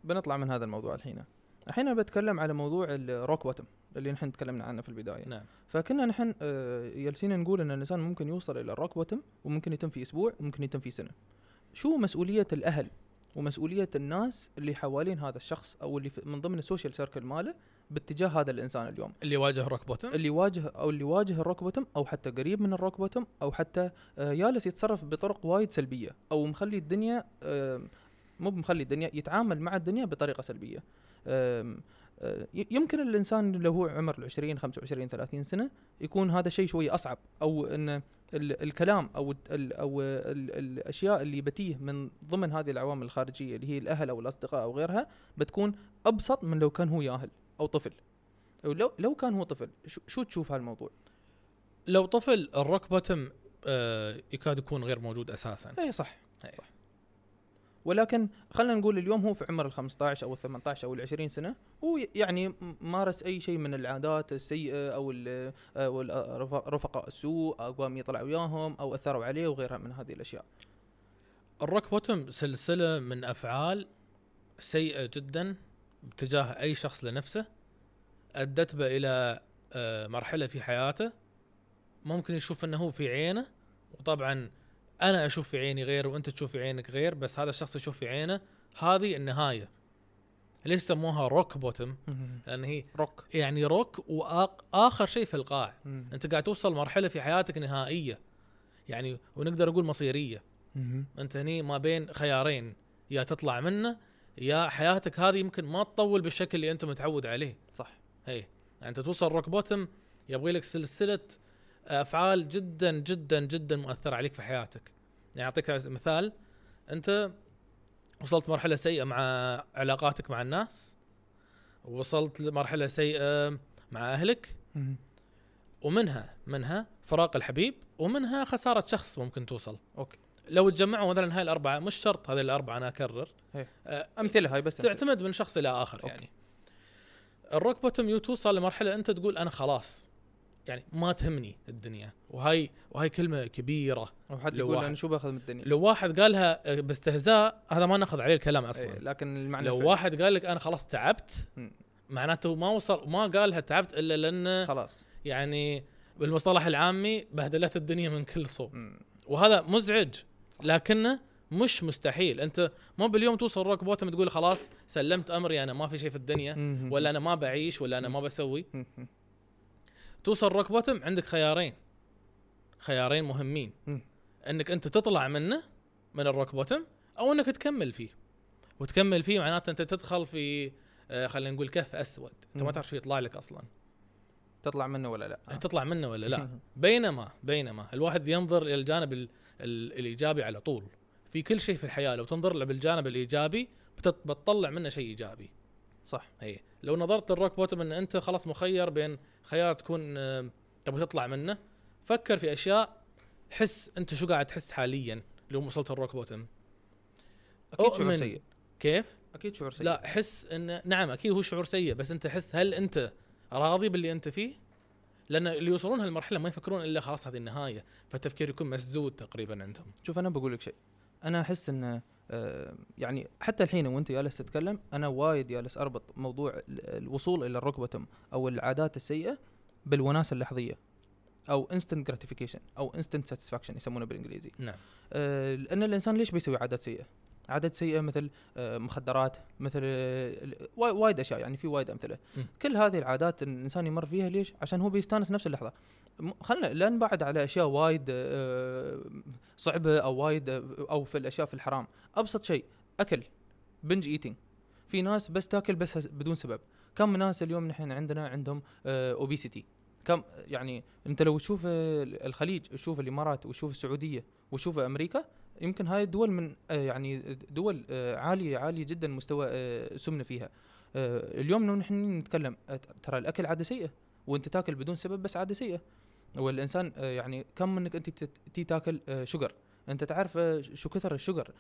بنطلع من هذا الموضوع الحين. الحين بتكلم على موضوع ال rock bottom اللي نحن تكلمنا عنه في البداية. نعم. فكنا نحن آه، جالسين نقول إن الإنسان ممكن يوصل إلى ال rock bottom وممكن يتم في أسبوع وممكن يتم في سنة. شو مسؤولية الأهل ومسؤولية الناس اللي حوالين هذا الشخص أو اللي من ضمن ال social circle ماله باتجاه هذا الإنسان اليوم؟ اللي يواجه rock bottom اللي يواجه أو اللي يواجه ال rock bottom أو حتى قريب من ال rock bottom أو حتى آه، جالس يتصرف بطرق وايد سلبية أو مخلي الدنيا آه، مو مخلي الدنيا يتعامل مع الدنيا بطريقة سلبية. آه، يمكن الإنسان لو هو عمر ال 20 25 30 سنة يكون هذا شيء شوي أصعب أو إن ال- الكلام أو ال ال أو ال الأشياء اللي بتيه من ضمن هذه العوامل الخارجية اللي هي الأهل أو الأصدقاء أو غيرها بتكون أبسط من لو كان هو ياهل أو طفل أو لو لو كان هو طفل شو, شو تشوف هالموضوع؟ لو طفل الروك بوتم آه يكاد يكون غير موجود أساسا اي صح إيه. صح ولكن خلينا نقول اليوم هو في عمر ال 15 أو ال 18 أو ال 20 سنة هو يعني مارس أي شيء من العادات السيئة أو أو رفقاء السوء أو قام يطلع وياهم أو أثروا عليه وغيرها من هذه الأشياء. الروك بوتم سلسلة من أفعال سيئة جدا باتجاه أي شخص لنفسه أدت به إلى آه، مرحلة في حياته ممكن يشوف أنه هو في عينه وطبعا أنا أشوف في عيني غير وأنت تشوف في عينك غير بس هذا الشخص يشوف في عينه هذه النهاية. ليش سموها روك بوتم لأن هي روك يعني روك واخر شيء في القاع. أنت قاعد توصل مرحلة في حياتك نهائية. يعني ونقدر نقول مصيرية. أنت هني ما بين خيارين يا تطلع منه يا حياتك هذه يمكن ما تطول بالشكل اللي أنت متعود عليه. صح. هي يعني أنت توصل روك بوتم يبغي لك سلسلة أفعال جدا جدا جدا مؤثرة عليك في حياتك. يعني أعطيك مثال أنت وصلت مرحلة سيئة مع علاقاتك مع الناس وصلت لمرحلة سيئة مع أهلك. ومنها منها فراق الحبيب ومنها خسارة شخص ممكن توصل okay لو تجمعوا مثلا هاي الأربعة مش شرط هذه الأربعة أنا أكرر. آه، أمثلة هاي بس. تعتمد من شخص إلى آخر okay. يعني ال rock bottom يوم توصل لمرحلة أنت تقول أنا خلاص يعني ما تهمني الدنيا وهاي وهي كلمة كبيرة أو حد لو يقول أنا شو بأخذ من الدنيا لو واحد قالها باستهزاء هذا ما نأخذ عليه الكلام أصلا إيه، لكن المعنى لو الفعلي. واحد قال لك أنا خلاص تعبت. معناته ما وصل ما قالها تعبت إلا لأنه خلاص يعني بالمصطلح العامي بهدلت الدنيا من كل صوب مم. وهذا مزعج لكنه مش مستحيل أنت مو باليوم توصل روك بوتم تقول خلاص سلمت أمري أنا ما في شيء في الدنيا. ولا أنا ما بعيش ولا أنا ما بسوي. توصل روك بوتم عندك خيارين. خيارين مهمين. مم. إنك أنت تطلع منه من الروك بوتم أو إنك تكمل فيه. وتكمل فيه معناته أنت تدخل في آه، خلينا نقول كهف أسود. أنت ما. تعرف شو يطلع لك أصلا. تطلع منه ولا لا؟ تطلع منه ولا لا. بينما بينما الواحد ينظر إلى الجانب ال ال الإيجابي على طول. في كل شيء في الحياة لو تنظر له بالجانب الإيجابي بتط- بتطلع منه شيء إيجابي. صح. هي لو نظرت الروك بوتم إن أنت خلاص مخير بين خيار تكون تبغى تطلع منه فكر في أشياء حس أنت شو قاعد تحس حاليا لو وصلت الروك بوتم أكيد شعور. سيء. كيف؟ أكيد شعور سيء. لا حس إن نعم أكيد هو شعور سيء بس أنت حس هل أنت راضي باللي أنت فيه؟ لأن اللي يوصلون هالمرحلة ما يفكرون إلا خلاص هذه النهاية فالتفكير يكون مسدود تقريبا عندهم. شوف أنا بقول لك شيء. أنا أحس إن يعني حتى الحين وانت جالس تتكلم أنا وايد جالس أربط موضوع ال- الوصول إلى الروك بوتم أو العادات السيئة بالوناسة اللحظية أو instant gratification أو instant satisfaction يسمونه بالإنجليزي نعم آه، لأن الإنسان ليش بيسوي عادات سيئة؟ عادات سيئة مثل آه، مخدرات مثل آه، وايد أشياء يعني في وايد أمثلة. م. كل هذه العادات الإنسان يمر فيها ليش؟ عشان هو بيستانس نفس اللحظة. خلنا لا نبعد على أشياء وايد آه، صعبة أو وايد أو في الأشياء في الحرام. أبسط شيء أكل binge eating في ناس بس تاكل بس بدون سبب. كم ناس اليوم نحن عندنا عندهم obesity كم يعني أنت لو تشوف الخليج تشوف الإمارات وتشوف السعودية وتشوف أمريكا يمكن هاي الدول من آه، يعني دول آه، عالية عالية جدا مستوى السمنه فيها. آه، اليوم لو نحن نتكلم ترى الأكل عادة سيئه وأنت تاكل بدون سبب بس عادة سيئه والإنسان يعني كم منك أنت تي تاكل sugar أنت تعرف شو كثر الشجر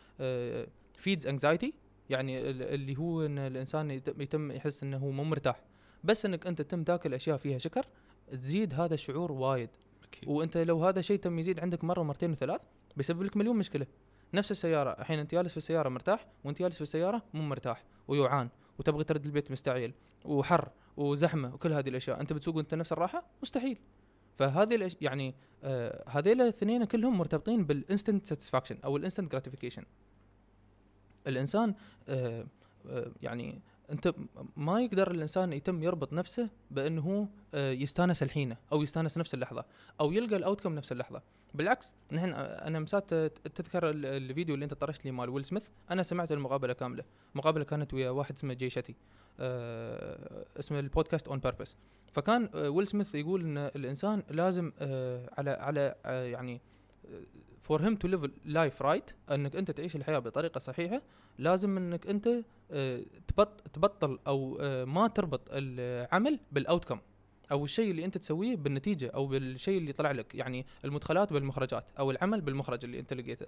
فيدز انكزايتي يعني ال- اللي هو إن الإنسان يتم- يحس إنه هو مو مرتاح. بس إنك أنت تتم تاكل أشياء فيها شكر تزيد هذا الشعور وايد. أكيد. وأنت لو هذا شيء تم يزيد عندك مرة ومرتين وثلاث بيسبب لك مليون مشكلة. نفس السيارة الحين أنت جالس في السيارة مرتاح وأنت جالس في السيارة مو مرتاح ويوعان وتبغى ترد البيت مستعجل وحر وزحمة وكل هذه الأشياء. أنت بتسوق وأنت نفس الراحة؟ مستحيل. فهذه الأش... يعني آه هذيل الاثنين كلهم مرتبطين بال instant satisfaction أو ال instant gratification الإنسان آه آه يعني أنت ما يقدر الإنسان يتم يربط نفسه بأنه هو آه يستانس الحين أو يستانس نفس اللحظة أو يلقى ال outcome نفس اللحظة. بالعكس نحن آه، أنا مسات تذكر ال- الفيديو اللي أنت طرشت لي مال ويل سميث. أنا سمعت المقابلة كاملة. مقابلة كانت ويا واحد اسمه Jay Shetty اسمه البودكاست On Purpose فكان آه ويل سميث يقول إن الإنسان لازم على على يعني for him to live life right إنك أنت تعيش الحياة بطريقة صحيحة لازم إنك أنت آه، تبط تبطل أو آه، ما تربط العمل بال outcome أو الشيء اللي أنت تسويه بالنتيجة أو بالشيء اللي طلع لك يعني المدخلات بالمخرجات أو العمل بالمخرج اللي أنت لقيته.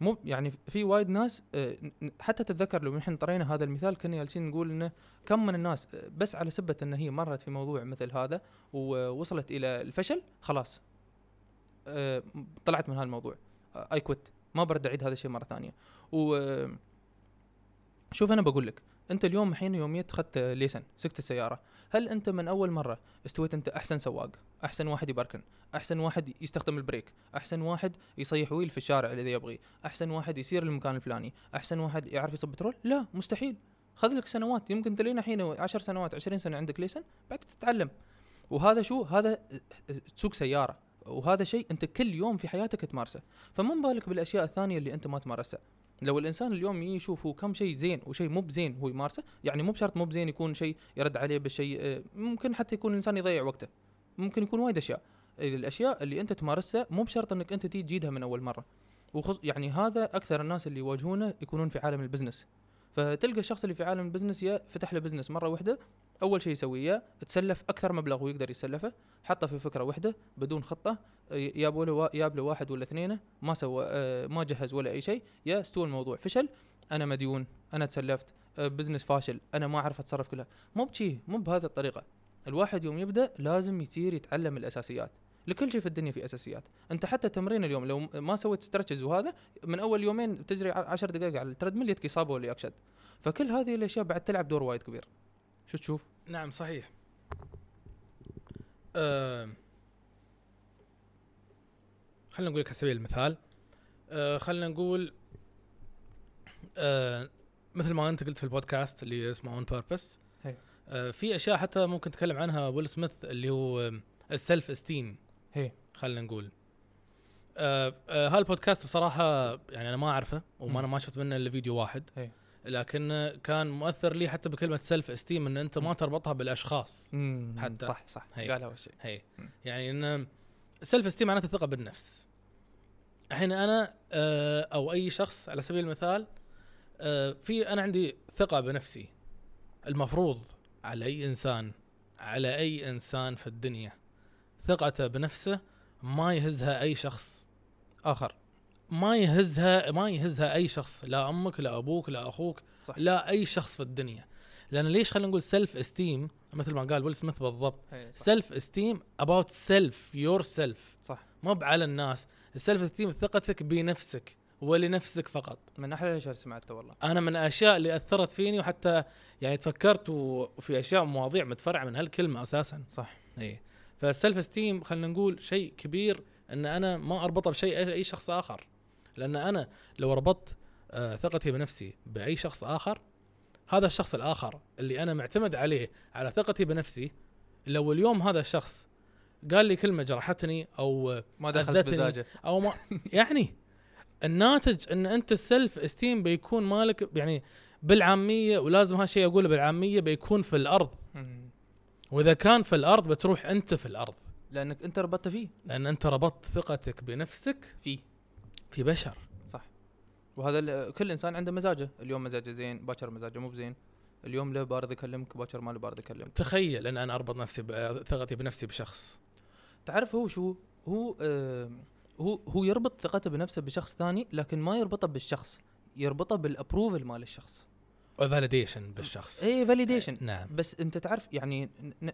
مو يعني في وايد ناس آه، حتى تتذكر لو نحن طرينا هذا المثال كنا جالسين نقول إنه كم من الناس بس على سبة إن هي مرت في موضوع مثل هذا ووصلت إلى الفشل خلاص. آه، طلعت من هذا الموضوع I quit ما برد أعيد هذا الشيء مرة ثانية. و آه، شوف أنا بقول لك أنت اليوم الحين يوميا أخذت license سكت السيارة هل أنت من أول مرة استويت أنت أحسن سواق أحسن واحد يبركن أحسن واحد يستخدم ال brake أحسن واحد يصيح wheel في الشارع اذا يبغي أحسن واحد يسير للمكان الفلاني أحسن واحد يعرف يصب بترول؟ لا مستحيل. خذ لك سنوات يمكن تلين الحين 10 سنوات 20 سنة عندك ليسن بعد تتعلم. وهذا شو؟ هذا تسوق سيارة. وهذا شيء أنت كل يوم في حياتك تمارسه. فما بالك بالأشياء الثانية اللي أنت ما تمارسها. لو الإنسان اليوم يشوف هو كم شيء زين وشيء مو بزين هو يمارسه يعني مو بشرط مو بزين يكون شيء يرد عليه بالشيء آه، ممكن حتى يكون الإنسان يضيع وقته. ممكن يكون وايد أشياء. الأشياء اللي أنت تمارسها مو بشرط أنك أنت تجيدها من أول مرة. وخص يعني هذا أكثر الناس اللي يواجهونه يكونون في عالم ال business فتلقى الشخص اللي في عالم ال business يا فتح له business مرة واحدة أول شيء يسويه تسلف أكثر مبلغ ويقدر يسلفه حطه في فكرة واحدة بدون خطة ي- يابوا له ياب له واحد ولا اثنين ما سوى آه، ما جهز ولا أي شيء يا استوى الموضوع فشل أنا مديون أنا تسلفت آه، business فاشل أنا ما أعرف أتصرف كلها. مو بشي مو بهذه الطريقة. الواحد يوم يبدأ لازم يصير يتعلم الأساسيات. لكل شيء في الدنيا في أساسيات. أنت حتى تمرين اليوم لو ما سويت stretches وهذا من أول يومين تجري ع- عشر دقائق على ال treadmill يتك إصابة ولا يك شد. فكل هذه الأشياء بعد تلعب دور وايد كبير. شو تشوف؟ نعم صحيح. آه خلينا نقول لك على سبيل المثال آه خلينا نقول آه مثل ما أنت قلت في البودكاست اللي اسمه On Purpose هي. آه في أشياء حتى ممكن نتكلم عنها ويل سميث اللي هو ال self esteem هي خلينا نقول. آه آه هالبودكاست بصراحة يعني أنا ما أعرفه وما أنا مم. ما شفت منه إلا فيديو واحد. هي. لكن كان مؤثر لي حتى بكلمة self esteem إن أنت ما تربطها بالأشخاص. حتى. صح صح. هي. قال أول شيء. هي. مم. يعني إن self esteem معناته الثقه بالنفس. الحين أنا آه، أو أي شخص على سبيل المثال آه، في أنا عندي ثقة بنفسي. المفروض على أي إنسان على أي إنسان في الدنيا. ثقته بنفسه ما يهزها أي شخص. آخر. ما يهزها ما يهزها أي شخص لا أمك لا أبوك لا أخوك صح. لا أي شخص في الدنيا. لأن ليش خلينا نقول self esteem مثل ما قال ويل سميث بالضبط. self esteem about self yourself صح. مو على الناس. ال self esteem ثقتك بنفسك ولنفسك فقط. من أحلى الأشياء اللي سمعتها والله. أنا من الاشياء اللي أثرت فيني وحتى يعني تفكرت وفي أشياء مواضيع متفرعة من هالكلمة أساسا. صح. اي فال self esteem خلينا نقول شيء كبير إن أنا ما أربطه بشيء اي شخص آخر لأن أنا لو ربطت آه، ثقتي بنفسي بأي شخص آخر هذا الشخص الآخر اللي أنا معتمد عليه على ثقتي بنفسي لو اليوم هذا الشخص قال لي كلمة جرحتني أو ما دخلت. مزاجه أو ما يعني الناتج إن أنت السلف استيم بيكون مالك يعني بالعامية ولازم هالشيء أقوله بالعامية بيكون في الأرض. وإذا كان في الأرض بتروح أنت في الأرض. لأنك أنت ربطت فيه. لأن أنت ربطت ثقتك بنفسك فيه. في بشر. وهذا ال- كل إنسان عنده مزاجه. اليوم مزاجه زين باكر مزاجه مو بزين. اليوم له بارد يكلمك باكر ما له بارد يكلمك. تخيل إن أنا أربط نفسي ثقتي بنفسي بشخص. تعرف هو شو؟ هو آه هو هو يربط ثقته بنفسه بشخص ثاني لكن ما يربطه بالشخص. يربطه بال approval مال الشخص. و validation بالشخص. اي validation نعم. بس أنت تعرف يعني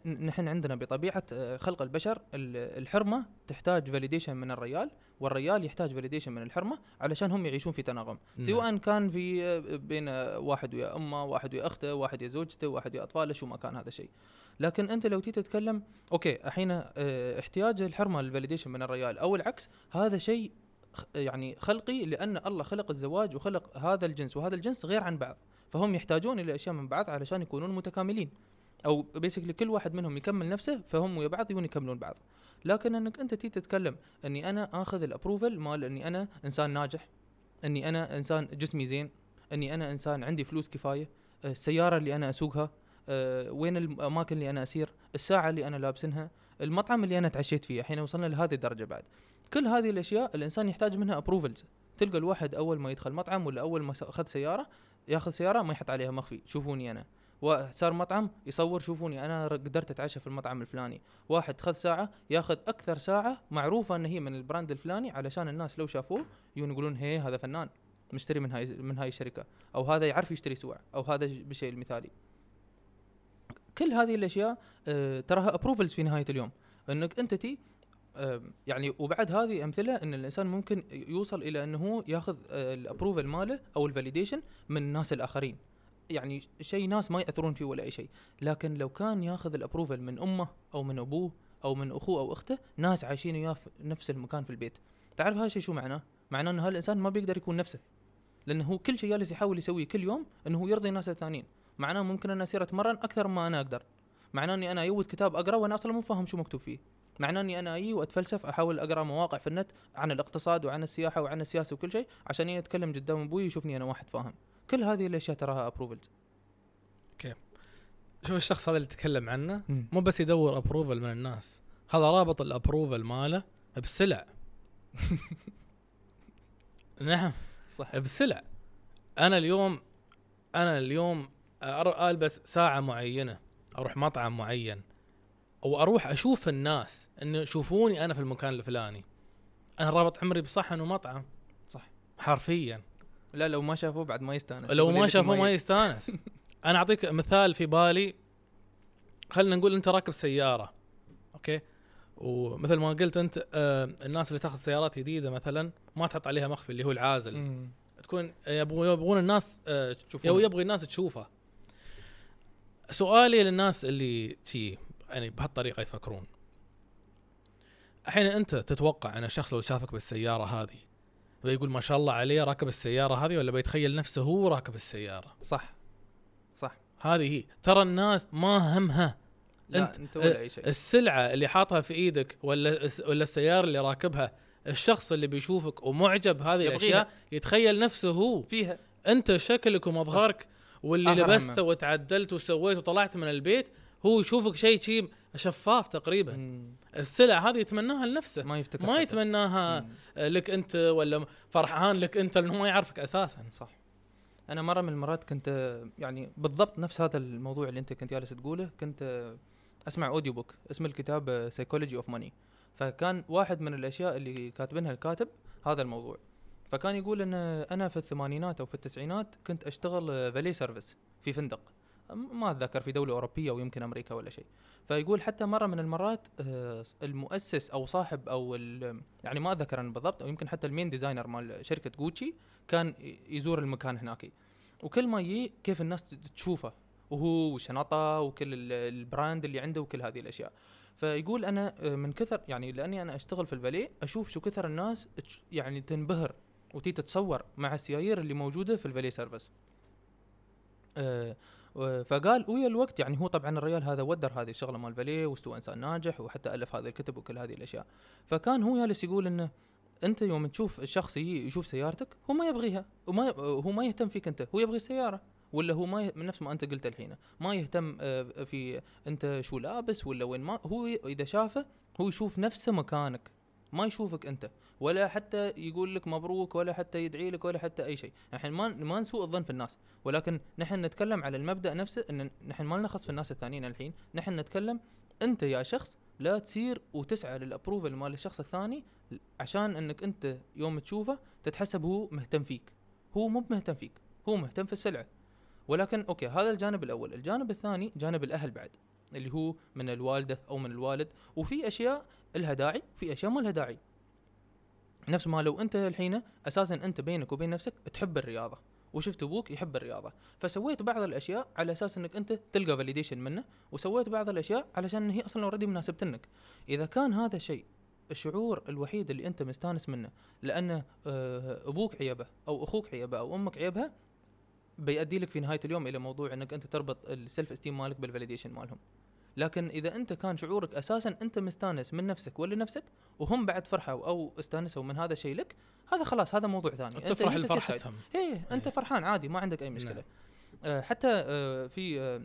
نحن عندنا بطبيعة آه، خلق البشر ال- الحرمة تحتاج validation من الريال والريال يحتاج validation من الحرمة علشان هم يعيشون في تناغم. نعم. سواء كان في آه، بين آه، واحد ويا أمه واحد ويا أخته واحد ويا زوجته واحد ويا أطفاله شو ما كان هذا الشيء. لكن أنت لو تيجي تتكلم okay الحين احتياج الحرمة لل validation من الريال أو العكس هذا شيء يعني خلقي لأن الله خلق الزواج وخلق هذا الجنس وهذا الجنس غير عن بعض. فهم يحتاجون إلى أشياء من بعض علشان يكونون متكاملين. أو basically كل واحد منهم يكمل نفسه فهم ويا بعض يكون يكملون بعض. لكن إنك أنت تيجي تتكلم إني أنا آخذ ال approval مال إني أنا إنسان ناجح إني أنا إنسان جسمي زين إني أنا إنسان عندي فلوس كفاية آه، السيارة اللي أنا أسوقها آه، وين الأماكن اللي أنا أسير الساعة اللي أنا لابسنها المطعم اللي أنا تعشيت فيه. الحين وصلنا لهذه الدرجة بعد. كل هذه الأشياء الإنسان يحتاج منها approvals تلقى الواحد أول ما يدخل مطعم ولا أول ما أخذ سيارة ياخذ سيارة ما يحط عليها مخفي شوفوني أنا. وصار مطعم يصور شوفوني أنا قدرت أتعشى في المطعم الفلاني. واحد خذ ساعة ياخذ أكثر ساعة معروفة إن هي من ال brand الفلاني علشان الناس لو شافوه يقولون هي هذا فنان مشتري من هاي من هاي الشركة. أو هذا يعرف يشتري سوع أو هذا بالشيء المثالي. كل هذه الأشياء آه، تراها approvals في نهاية اليوم. إنك أنت تي يعني وبعد هذه أمثلة إن الإنسان ممكن يوصل إلى إنه هو ياخذ ال approval ماله أو ال validation من الناس الآخرين. يعني شيء ناس ما يأثرون فيه ولا أي شيء. لكن لو كان ياخذ ال approval من أمه أو من أبوه أو من أخوه أو أخته ناس عايشين وياه في نفس المكان في البيت. تعرف هذا الشيء شو معناه؟ معناه إنه هالانسان ما بيقدر يكون نفسه. لأنه هو كل شيء جالس يحاول يسويه كل يوم إنه هو يرضي الناس الثانيين. معناه ممكن أنا اصير أتمرن أكثر ما أنا أقدر. معناه إني أنا ايود كتاب أقرأ وأنا أصلا مو فاهم شو مكتوب فيه. معناه إني أنا أجي وأتفلسف أحاول أقرأ مواقع في النت عن الاقتصاد وعن السياحة وعن السياسة وكل شيء عشان يجي أتكلم قدام أبوي يشوفني أنا واحد فاهم. كل هذه الاشياء تراها approvals شوف الشخص هذا اللي تكلم عنه مو بس يدور ابروفل من الناس. هذا رابط الابروفل ماله بسلع. نعم. صح. بسلع. أنا اليوم أنا اليوم ألبس ساعة معينة أروح مطعم معين. أو أروح أشوف الناس إنه شوفوني أنا في المكان الفلاني. أنا رابط عمري بصحن ومطعم. صح. حرفيا. لا لو ما شافوه بعد ما يستأنس. لو ما شافوه ما يستأنس. أنا أعطيك مثال في بالي. خلينا نقول أنت راكب سيارة okay؟ ومثل ما قلت أنت آه الناس اللي تاخذ سيارات جديدة مثلا ما تحط عليها مخفي اللي هو العازل. مم. تكون يبغون يبغون الناس آه تشوفونه. يبغي الناس تشوفه. سؤالي للناس اللي تي يعني بهالطريقة يفكرون. الحين أنت تتوقع أن الشخص لو شافك بالسيارة هذه بيقول ما شاء الله عليه راكب السيارة هذه ولا بيتخيل نفسه هو راكب السيارة؟ صح. صح. هذه هي. ترى الناس ما همها. أنت, أنت ولا أي شيء. السلعة اللي حاطها في إيدك ولا ولا السيارة اللي راكبها الشخص اللي بيشوفك ومعجب بهذه يبغيها. الأشياء يتخيل نفسه هو. فيها. أنت شكلك ومظهرك واللي لبسته. وتعدلت وسويت وطلعت من البيت هو يشوفك شيء شيء شفاف تقريبا. مم. السلع هذه يتمناها لنفسه. ما يفتكر ما. يتمناها مم. لك أنت ولا فرحان لك أنت لأنه ما يعرفك أساسا. صح. أنا مرة من المرات كنت يعني بالضبط نفس هذا الموضوع اللي أنت كنت جالس تقوله كنت أسمع audio book اسم الكتاب Psychology of Money فكان واحد من الأشياء اللي كاتبينها الكاتب هذا الموضوع. فكان يقول إن أنا في الثمانينات أو في التسعينات كنت أشتغل valet service في فندق. ما أتذكر في دولة أوروبية أو يمكن أمريكا ولا شيء. فيقول حتى مرة من المرات آه، المؤسس أو صاحب أو يعني ما أتذكر أنا بالضبط أو يمكن حتى ال main designer مال شركة جوتشي كان يزور المكان هناك. وكل ما يجي كيف الناس تشوفه وهو وشنطة وكل ال- ال brand اللي عنده وكل هذه الأشياء. فيقول أنا آه، من كثر يعني لأني أنا أشتغل في الفاليه أشوف شو كثر الناس يعني تنبهر وتيي تتصور مع السيايير اللي موجودة في ال valet service آه، و- فقال ويا الوقت. يعني هو طبعا الرجال هذا ودر هذه الشغلة مال فاليه واستوى إنسان ناجح وحتى ألف هذه الكتب وكل هذه الأشياء. فكان هو جالس يقول إنه أنت يوم تشوف الشخص يشوف سيارتك هو ما يبغيها وما هو ما يهتم فيك أنت هو يبغي السيارة. ولا هو ما. من نفس ما أنت قلت الحين ما يهتم آه، في أنت شو لابس ولا وين ما هو إذا شافه هو يشوف نفسه مكانك ما يشوفك أنت. ولا حتى يقول لك مبروك ولا حتى يدعي لك ولا حتى أي شيء. نحن ما ما نسوء الظن في الناس. ولكن نحن نتكلم على المبدأ نفسه إن نحن ما نخص في الناس الثانيين الحين. نحن نتكلم أنت يا شخص لا تصير وتسعى لل approval مال الشخص الثاني عشان إنك أنت يوم تشوفه تتحسب هو مهتم فيك. هو مو مهتم فيك هو مهتم في السلعة. ولكن okay هذا الجانب الأول. الجانب الثاني جانب الأهل بعد اللي هو من الوالدة أو من الوالد. وفي أشياء لها داعي في أشياء ما لها داعي. نفس ما لو أنت الحين أساسا أنت بينك وبين نفسك تحب الرياضة وشفت أبوك يحب الرياضة فسويت بعض الأشياء على أساس إنك أنت تلقى validation منه وسويت بعض الأشياء علشان هي أصلا already مناسبتنك إذا كان هذا الشيء الشعور الوحيد اللي أنت مستانس منه لأنه آه، أبوك عيبه أو أخوك عيبه أو أمك عيبها بيؤدي لك في نهاية اليوم إلى موضوع إنك أنت تربط ال self esteem مالك بال validation مالهم. لكن إذا أنت كان شعورك أساسا أنت مستانس من نفسك ولا نفسك وهم بعد فرحوا أو استانسوا من هذا الشيء لك هذا خلاص هذا موضوع ثاني انت تفرح. لفرحتهم إيه أنت إيه. فرحان عادي ما عندك أي مشكلة نعم. آه حتى آه في آه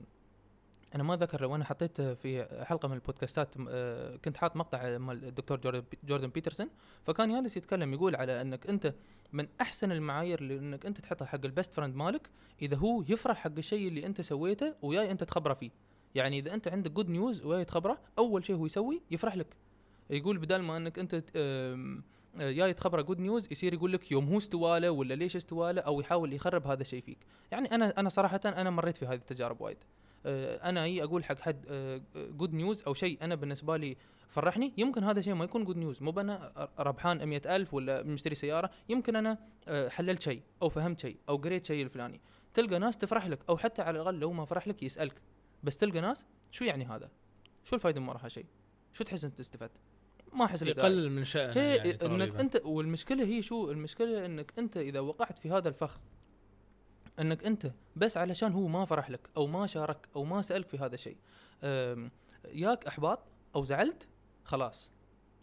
أنا ما ذكر لو أنا حطيت في حلقة من ال podcastات آه كنت حاط مقطع مال الدكتور جوردن بيترسون فكان جالس يتكلم يقول على أنك أنت من أحسن المعايير اللي انك أنت تحطها حق ال best friend مالك إذا هو يفرح حق الشيء اللي أنت سويته وياي أنت تخبره فيه يعني إذا أنت عندك good news وياي تخبره أول شيء هو يسوي يفرح لك. يقول بدل ما إنك أنت آه، جاي تخبره good news يصير يقول لك يوم هو استواله ولا ليش استواله أو يحاول يخرب هذا الشيء فيك. يعني أنا أنا صراحة أنا مريت في هذه التجارب وايد. آه، أنا إي أقول حق حد good news أو شيء أنا بالنسبة لي فرحني يمكن هذا شيء ما يكون good news مو أنا ربحان مئة ألف ولا مشتري سيارة يمكن أنا آه، حللت شيء أو فهمت شيء أو قريت شيء الفلاني. تلقى ناس تفرح لك أو حتى على الأقل لو ما فرح لك يسألك. بس تلقى ناس شو يعني هذا؟ شو الفائده من وراء هالشيء شو تحس انت استفدت ما أحس. يقلل من شأنه هي يعني إنك. أنت والمشكلة هي شو؟ المشكلة إنك أنت إذا وقعت في هذا الفخ إنك أنت بس علشان هو ما فرح لك أو ما شارك أو ما سألك في هذا الشيء. ياك أحباط أو زعلت خلاص.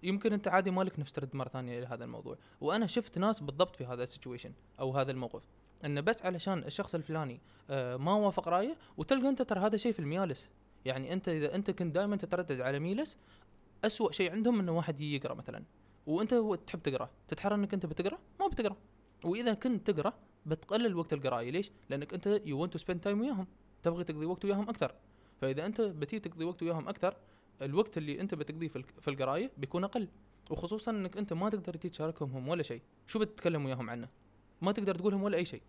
يمكن أنت عادي مالك نفس ترد مرة ثانية إلى هذا الموضوع. وأنا شفت ناس بالضبط في هذا السيتويشن أو هذا الموقف. إنه بس علشان الشخص الفلاني آه، ما وافق رأيه وتلقى أنت ترى هذا شيء في الميالس. يعني أنت إذا أنت كنت دائما تتردد على ميلس أسوأ شيء عندهم إنه واحد يقرأ مثلا. وأنت تحب تقرأ. تتحرى إنك أنت بتقرأ؟ ما بتقرأ. وإذا كنت تقرأ بتقلل وقت القرايه ليش؟ لأنك أنت you want to spend time وياهم. تبغي تقضي وقت وياهم أكثر. فإذا أنت بتي تقضي وقت وياهم أكثر الوقت اللي أنت بتقضيه في القراية بيكون أقل. وخصوصا إنك أنت ما تقدر تشاركهم هم ولا شيء. شو بتتكلم وياهم عنه؟ ما تقدر تقولهم ولا أي شيء.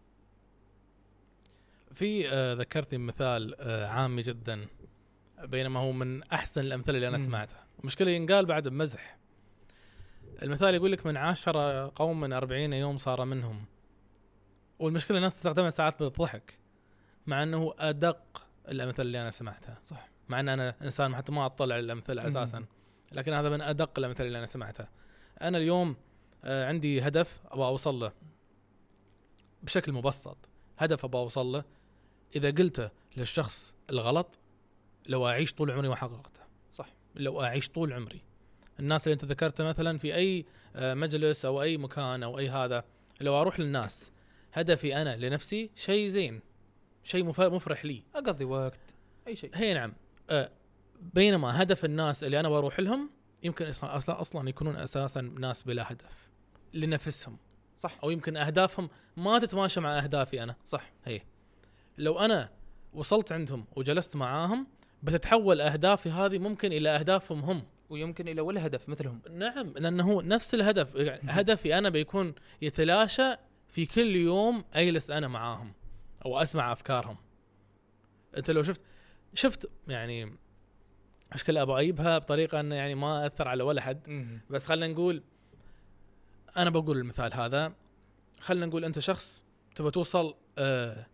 في آه ذكرتني مثال آه عامي جدا بينما هو من أحسن الأمثلة اللي أنا مم. سمعتها. المشكلة ينقال بعد بمزح. المثال يقول لك من عاشر قوم من أربعين يوم صار منهم. والمشكلة الناس تستخدمها ساعات بالضحك مع إنه أدق الأمثلة اللي أنا سمعتها. صح. مع إن أنا إنسان حتى ما أطلع الأمثلة مم. أساسا. لكن هذا من أدق الأمثلة اللي أنا سمعتها. أنا اليوم آه، عندي هدف أبغى أوصل له. بشكل مبسط. هدف أبغى اوصل له إذا قلته للشخص الغلط لو أعيش طول عمري ما حققته صح. لو أعيش طول عمري. الناس اللي أنت ذكرتها مثلا في أي آه، مجلس أو أي مكان أو أي هذا لو أروح للناس هدفي أنا لنفسي شيء زين شيء مف- مفرح لي. أقضي وقت أي شيء. هي نعم. آه، بينما هدف الناس اللي أنا بروح لهم يمكن أصلا أصلا يكونون أساسا ناس بلا هدف لنفسهم. صح. أو يمكن أهدافهم ما تتماشى مع أهدافي أنا. صح. هي. لو أنا وصلت عندهم وجلست معاهم بتتحول أهدافي هذه ممكن إلى أهدافهم هم. ويمكن إلى ولا هدف مثلهم. نعم لأنه هو نفس الهدف. يعني هدفي أنا بيكون يتلاشى في كل يوم أجلس أنا معاهم أو أسمع أفكارهم. أنت لو شفت شفت يعني مشكلة أبغى اجيبها بطريقة إنه يعني ما أثر على ولا حد. بس خلينا نقول أنا بقول المثال هذا خلينا نقول أنت شخص تبغى توصل آه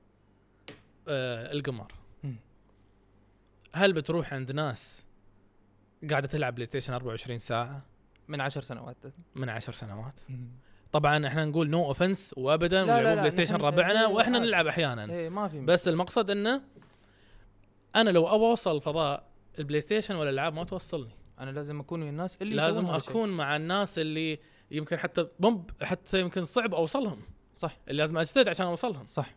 آه القمر. هل بتروح عند ناس قاعدة تلعب PlayStation 24 ساعة؟ من عشر سنوات. من عشر سنوات. طبعا إحنا نقول no offense وابدا ويلعبون لا، PlayStation ربعنا إيه، وإحنا. نلعب أحيانا. إيه ما في بس المقصد إنه أنا لو أبغى أوصل فضاء ال PlayStation ولا الألعاب ما توصلني. أنا لازم أكون ويا الناس اللي لازم. أكون مع الناس اللي يمكن حتى بومب حتى يمكن صعب أوصلهم. صح. اللي لازم أجتهد عشان أوصلهم. صح.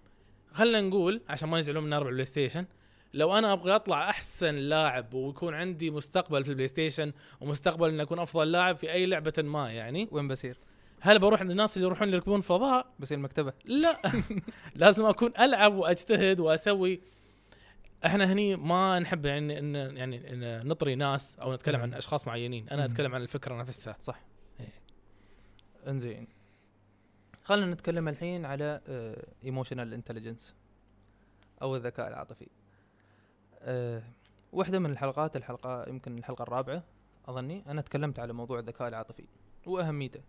خلينا نقول عشان ما يزعلون من ربع PlayStation لو أنا أبغى أطلع أحسن لاعب ويكون عندي مستقبل في ال PlayStation ومستقبل ان أكون أفضل لاعب في أي لعبة ما يعني وين بصير؟ هل بروح عند الناس اللي يروحون يركبون فضاء؟ بصير مكتبه لا. لازم أكون ألعب وأجتهد وأسوي. إحنا هني ما نحب يعني ان يعني إن نطري ناس أو نتكلم عن أشخاص معينين أنا. أتكلم عن الفكرة نفسها. صح. انزين. خلينا نتكلم الحين على emotional intelligence أو الذكاء العاطفي. أه واحدة من الحلقات الحلقة يمكن الحلقة الرابعة أظني أنا تكلمت على موضوع الذكاء العاطفي وأهميته.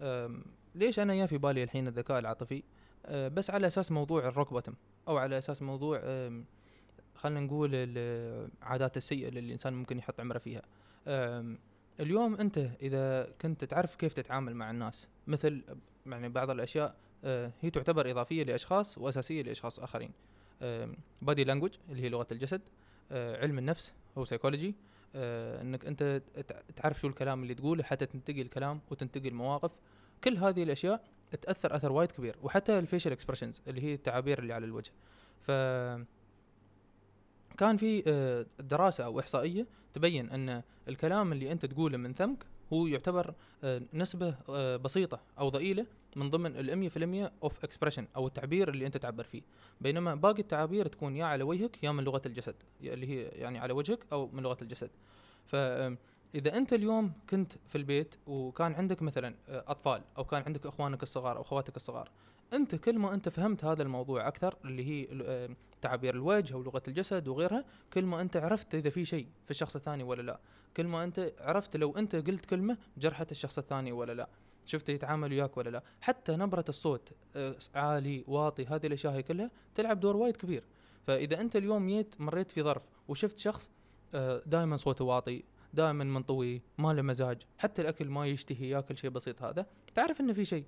أم، ليش أنا يا في بالي الحين الذكاء العاطفي؟ أه بس على أساس موضوع الروك بوتم أو على أساس موضوع خلينا نقول العادات السيئة اللي الإنسان ممكن يحط عمره فيها. اليوم أنت إذا كنت تعرف كيف تتعامل مع الناس مثل يعني بعض الأشياء آه، هي تعتبر إضافية لأشخاص وأساسية لأشخاص آخرين. body language اللي هي لغة الجسد آه، علم النفس هو سيكولوجي إنك أنت تع- تعرف شو الكلام اللي تقوله حتى تنتقي الكلام وتنتقي المواقف. كل هذه الأشياء تأثر أثر وايد كبير وحتى ال facial expressions اللي هي التعابير اللي على الوجه. ف كان في آه، دراسة أو إحصائية تبين أن الكلام اللي أنت تقوله من ثمك هو يعتبر آه، نسبة آه، بسيطة أو ضئيلة من ضمن ال 100% of expression أو التعبير اللي أنت تعبر فيه. بينما باقي التعابير تكون يا على وجهك يا من لغة الجسد اللي هي يعني على وجهك أو من لغة الجسد. فاذا أنت اليوم كنت في البيت وكان عندك مثلا أطفال أو كان عندك إخوانك الصغار أو أخواتك الصغار أنت كل ما أنت فهمت هذا الموضوع أكثر اللي هي آه، تعابير الوجه أو لغه الجسد وغيرها كل ما أنت عرفت إذا في شيء في الشخص الثاني ولا لا. كل ما أنت عرفت لو أنت قلت كلمة جرحت الشخص الثاني ولا لا. شفت يتعامل وياك ولا لا. حتى نبرة الصوت آه، عالي واطي هذه الأشياء هي كلها تلعب دور وايد كبير. فإذا أنت اليوم جيت مريت في ظرف وشفت شخص دائما صوته واطي دائما منطوي ما له مزاج حتى الأكل ما يشتهي ياكل شيء بسيط هذا تعرف إنه في شيء.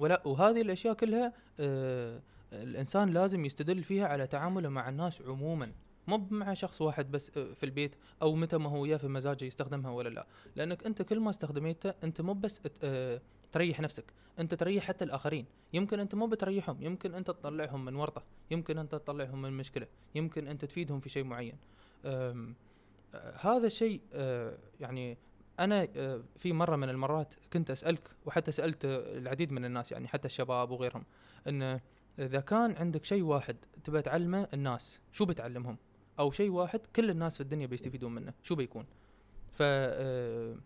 ولا وهذه الأشياء كلها آه الإنسان لازم يستدل فيها على تعامله مع الناس عموما. مو مع شخص واحد بس آه، في البيت أو متى ما هو في مزاجه يستخدمها ولا لا. لأنك أنت كل ما استخدميتها أنت مو بس آه، تريح نفسك أنت تريح حتى الآخرين. يمكن أنت مو بتريحهم يمكن أنت تطلعهم من ورطة يمكن أنت تطلعهم من مشكلة يمكن أنت تفيدهم في شيء معين. آه، هذا الشيء يعني أنا آه، في مرة من المرات كنت أسألك وحتى سألت آه، العديد من الناس يعني حتى الشباب وغيرهم إن إذا كان عندك شيء واحد تبى تعلمه الناس شو بتعلمهم؟ أو شيء واحد كل الناس في الدنيا بيستفيدون منه شو بيكون؟ ف آه،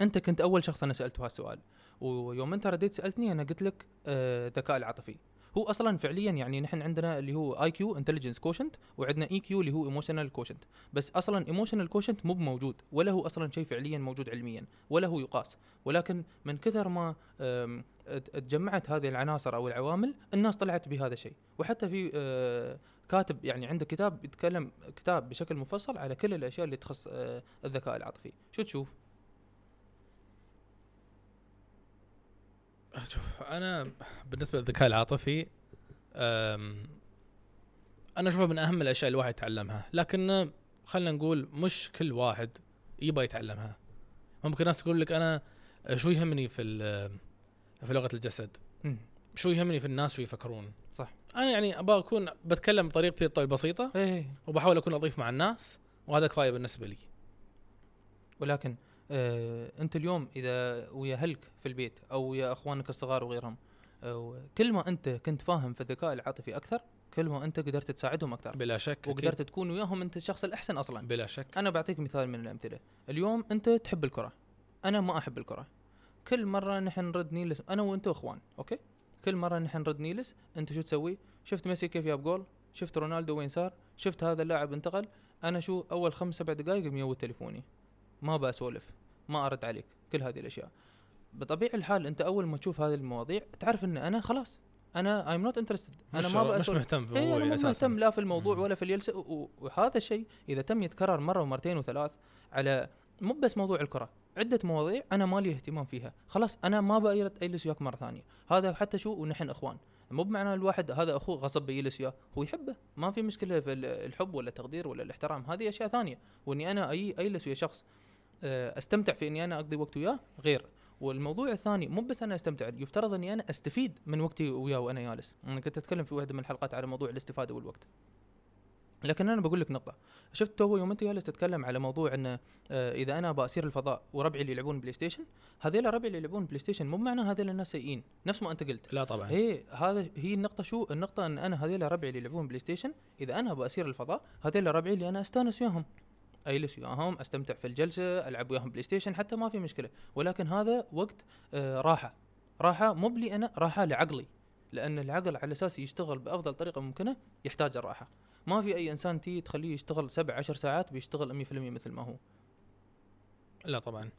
أنت كنت أول شخص أنا سألته هالسؤال ويوم أنت رديت سألتني أنا قلت لك آه، الذكاء العاطفي. هو أصلا فعليا يعني نحن عندنا اللي هو IQ intelligence quotient وعندنا EQ اللي هو emotional quotient بس أصلا emotional quotient مو موجود ولا هو أصلا شيء فعليا موجود علميا ولا هو يقاس. ولكن من كثر ما تجمعت هذه العناصر أو العوامل الناس طلعت بهذا الشيء. وحتى في آه، كاتب يعني عنده كتاب يتكلم كتاب بشكل مفصل على كل الأشياء اللي تخص آه، الذكاء العاطفي. شو تشوف؟ شوف أنا بالنسبة للذكاء العاطفي أنا اشوفه من أهم الأشياء اللي الواحد يتعلمها. لكن خلينا نقول مش كل واحد يبغى يتعلمها. ممكن ناس تقول لك أنا شو يهمني في في لغة الجسد؟ مم. شو يهمني في الناس شو يفكرون؟ صح. أنا يعني أبغى أكون بتكلم بطريقتي البسيطة إيه. وبحاول أكون لطيف مع الناس وهذا كفاية بالنسبة لي. ولكن آه أنت اليوم إذا ويا أهلك في البيت أو ويا أخوانك الصغار وغيرهم آه كل ما أنت كنت فاهم في الذكاء العاطفي أكثر كل ما أنت قدرت تساعدهم أكثر. بلا شك. وقدرت تكون وياهم أنت الشخص الأحسن أصلا. بلا شك. أنا بعطيك مثال من الأمثلة. اليوم أنت تحب الكرة. أنا ما أحب الكرة. كل مرة نحن نرد نيلس أنا وأنت أخوان okay؟ كل مرة نحن نرد نيلس أنت شو تسوي؟ شفت ميسي كيف جاب جول؟ شفت رونالدو وين صار؟ شفت هذا اللاعب انتقل؟ أنا شو أول خمس سبع دقائق mute تليفوني. ما بسولف ما أرد عليك كل هذه الأشياء. بطبيعة الحال أنت أول ما تشوف هذه المواضيع تعرف إن أنا خلاص أنا I'm not interested أنا مش ما مش بسولف مهتم أنا بموضوعي مو أساسا. مهتم لا في الموضوع مم. ولا في الجلسه وهذا الشيء إذا تم يتكرر مرة ومرتين وثلاث على مو بس موضوع الكرة عدة مواضيع أنا ما لي اهتمام فيها. خلاص أنا ما بقدر أجلس وياك مرة ثانية. هذا حتى شو ونحن إخوان. مو بمعنى الواحد هذا أخوه غصب بيجلس وياه هو يحبه. ما في مشكلة في ال- الحب ولا التقدير ولا الاحترام هذه أشياء ثانية. وإني أنا اي أجلس ويا شخص أستمتع في إني أنا أقضي وقت وياه؟ غير. والموضوع الثاني مو بس أنا أستمتع يفترض إني أنا أستفيد من وقتي وياه وأنا جالس. أنا كنت أتكلم في واحدة من الحلقات على موضوع الاستفادة والوقت. لكن أنا بقول لك نقطة. شفت تو يوم أنت جالس تتكلم على موضوع انه آه إذا أنا باسير الفضاء وربعي اللي يلعبون بلاي ستيشن هذيل ربعي اللي يلعبون بلاي ستيشن مو معنى هذيل الناس سيئين. نفس ما أنت قلت. لا طبعا. إيه هذا هي النقطة شو؟ النقطة إن أنا هذيل ربعي اللي يلعبون بلاي ستيشن إذا أنا باسير الفضاء هذيل ربعي اللي أنا أستأنس وياهم. اجلس وياهم أستمتع في الجلسة ألعب وياهم بلاي ستيشن حتى ما في مشكلة. ولكن هذا وقت آه راحة. راحة مو play أنا راحة لعقلي. لأن العقل على أساس يشتغل بأفضل طريقة ممكنة يحتاج الراحة. ما في أي إنسان تي تخليه يشتغل سبع عشر ساعات بيشتغل 100% مثل ما هو. لا طبعا.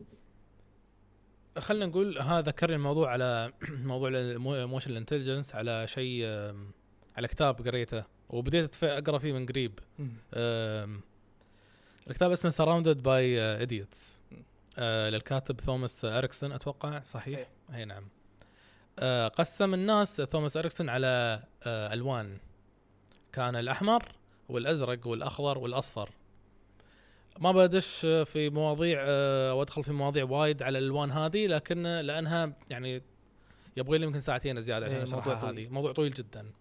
خلينا نقول هذا ذكرني الموضوع على موضوع ال emotional intelligence على شيء على كتاب قريته. وبديت أقرأ فيه من قريب. الكتاب اسمه Surrounded by Idiots للكاتب توماس اريكسون أتوقع صحيح؟ إيه. اي نعم. آه، قسم الناس توماس اريكسون على آه، ألوان. كان الأحمر والأزرق والأخضر والأصفر. ما بدش في مواضيع آه، وادخل في مواضيع وايد على الألوان هذه لكن لأنها يعني يبغى لي يمكن ساعتين زيادة عشان إيه، اشرحها موضوع طويل. هذه. موضوع طويل جدا.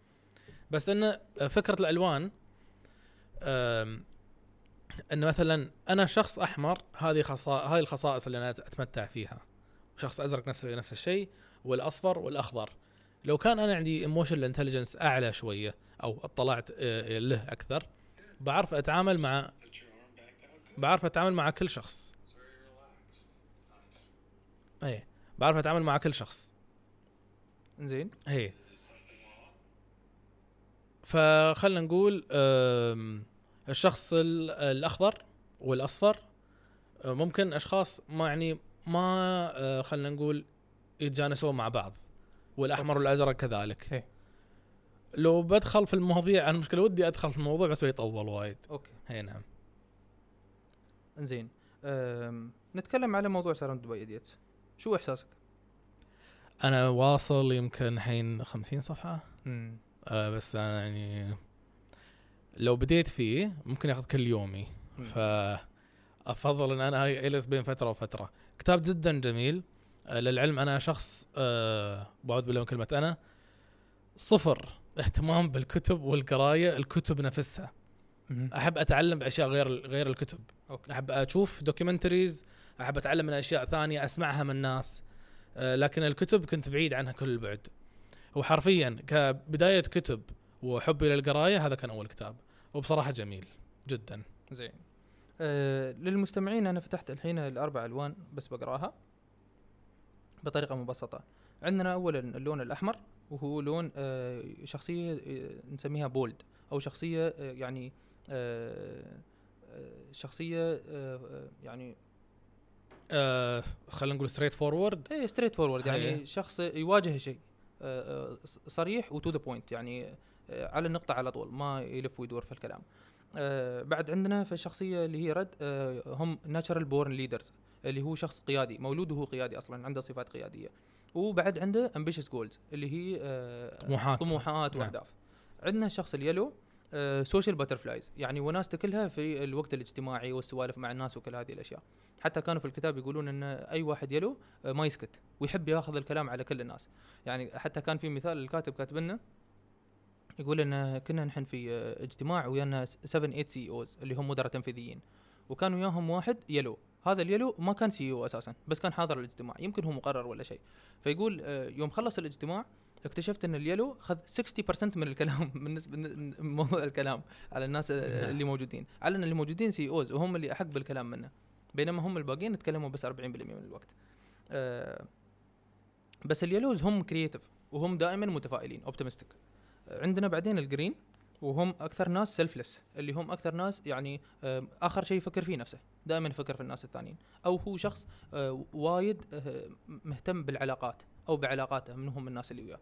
بس إن فكرة الألوان إن مثلا أنا شخص أحمر هذه خصائص هذه الخصائص اللي أنا أتمتع فيها. شخص أزرق نفس نفس الشيء والأصفر والأخضر. لو كان أنا عندي emotional intelligence أعلى شوية أو اطلعت آه، له أكثر بعرف أتعامل مع بعرف أتعامل مع كل شخص. اي بعرف أتعامل مع كل شخص. زين. هي فخلنا نقول آم، الشخص ال- الأخضر والأصفر ممكن أشخاص ما يعني ما آه، خلنا نقول يتجانسون مع بعض والأحمر والأزرق كذلك. هي. لو بدخل في المواضيع أنا المشكلة ودي أدخل في الموضوع بس بيطول وايد. okay. إي نعم. زين نتكلم على موضوع Surrounded by Idiots شو إحساسك؟ أنا واصل يمكن الحين 50 صفحة. امم آه بس أنا يعني لو بديت فيه ممكن ياخذ كل يومي. فافضل إن أنا اجلس بين فترة وفترة. كتاب جدا جميل. آه للعلم أنا شخص آه بعود بالله من كلمة أنا صفر اهتمام بالكتب والقراية الكتب نفسها. أحب أتعلم بأشياء غير غير الكتب. okay. أحب أشوف documentaries أحب أتعلم من أشياء ثانية أسمعها من ناس. آه، لكن الكتب كنت بعيد عنها كل البعد. وحرفيا كبداية كتب وحبي للقراية هذا كان أول كتاب. وبصراحة جميل جدا. زين. آه للمستمعين أنا فتحت الحين الأربع ألوان بس بقراها بطريقة مبسطة. عندنا اولا اللون الأحمر وهو لون آه شخصية آه نسميها بولد أو شخصية آه يعني آه آه، شخصية يعني آه خلينا نقول ستريت فورورد إيه ستريت فورورد يعني أيه. شخص يواجه شيء صريح و to the point يعني على النقطة على طول ما يلف ويدور في الكلام. آه، بعد عندنا في الشخصية اللي هي red آه، هم natural born leaders اللي هو شخص قيادي مولود وهو قيادي أصلا عنده صفات قيادية. وبعد عنده ambitious goals اللي هي آه، طموحات. طموحات نعم. وأهداف. عندنا الشخص ال yellow social butterflies يعني وناسته كلها في الوقت الاجتماعي والسوالف مع الناس وكل هذه الأشياء. حتى كانوا في الكتاب يقولون إن أي واحد yellow آه، ما يسكت ويحب ياخذ الكلام على كل الناس. يعني حتى كان في مثال الكاتب كاتب لنا يقول إن كنا نحن في اجتماع ويانا 7 8 CEOs اللي هم مدراء تنفيذيين. وكان وياهم واحد yellow. هذا ال yellow ما كان CEO أساسا بس كان حاضر الاجتماع. يمكن هو مقرر ولا شيء. فيقول آه، يوم خلص الاجتماع اكتشفت إن ال yellow خذ 60% من الكلام بالنسبة موضوع الكلام على الناس آه، نعم. اللي موجودين. على إن اللي موجودين CEOs وهم اللي أحق بالكلام منه. بينما هم الباقيين تكلموا بس 40% من الوقت. آه، بس ال yellows هم creative وهم دائما متفائلين optimistic عندنا بعدين ال green وهم أكثر ناس selfless اللي هم أكثر ناس يعني آه، آخر شيء يفكر فيه نفسه دائما يفكر في الناس الثانيين. أو هو شخص آه، وايد آه، مهتم بالعلاقات أو بعلاقاته من هم الناس اللي وياه.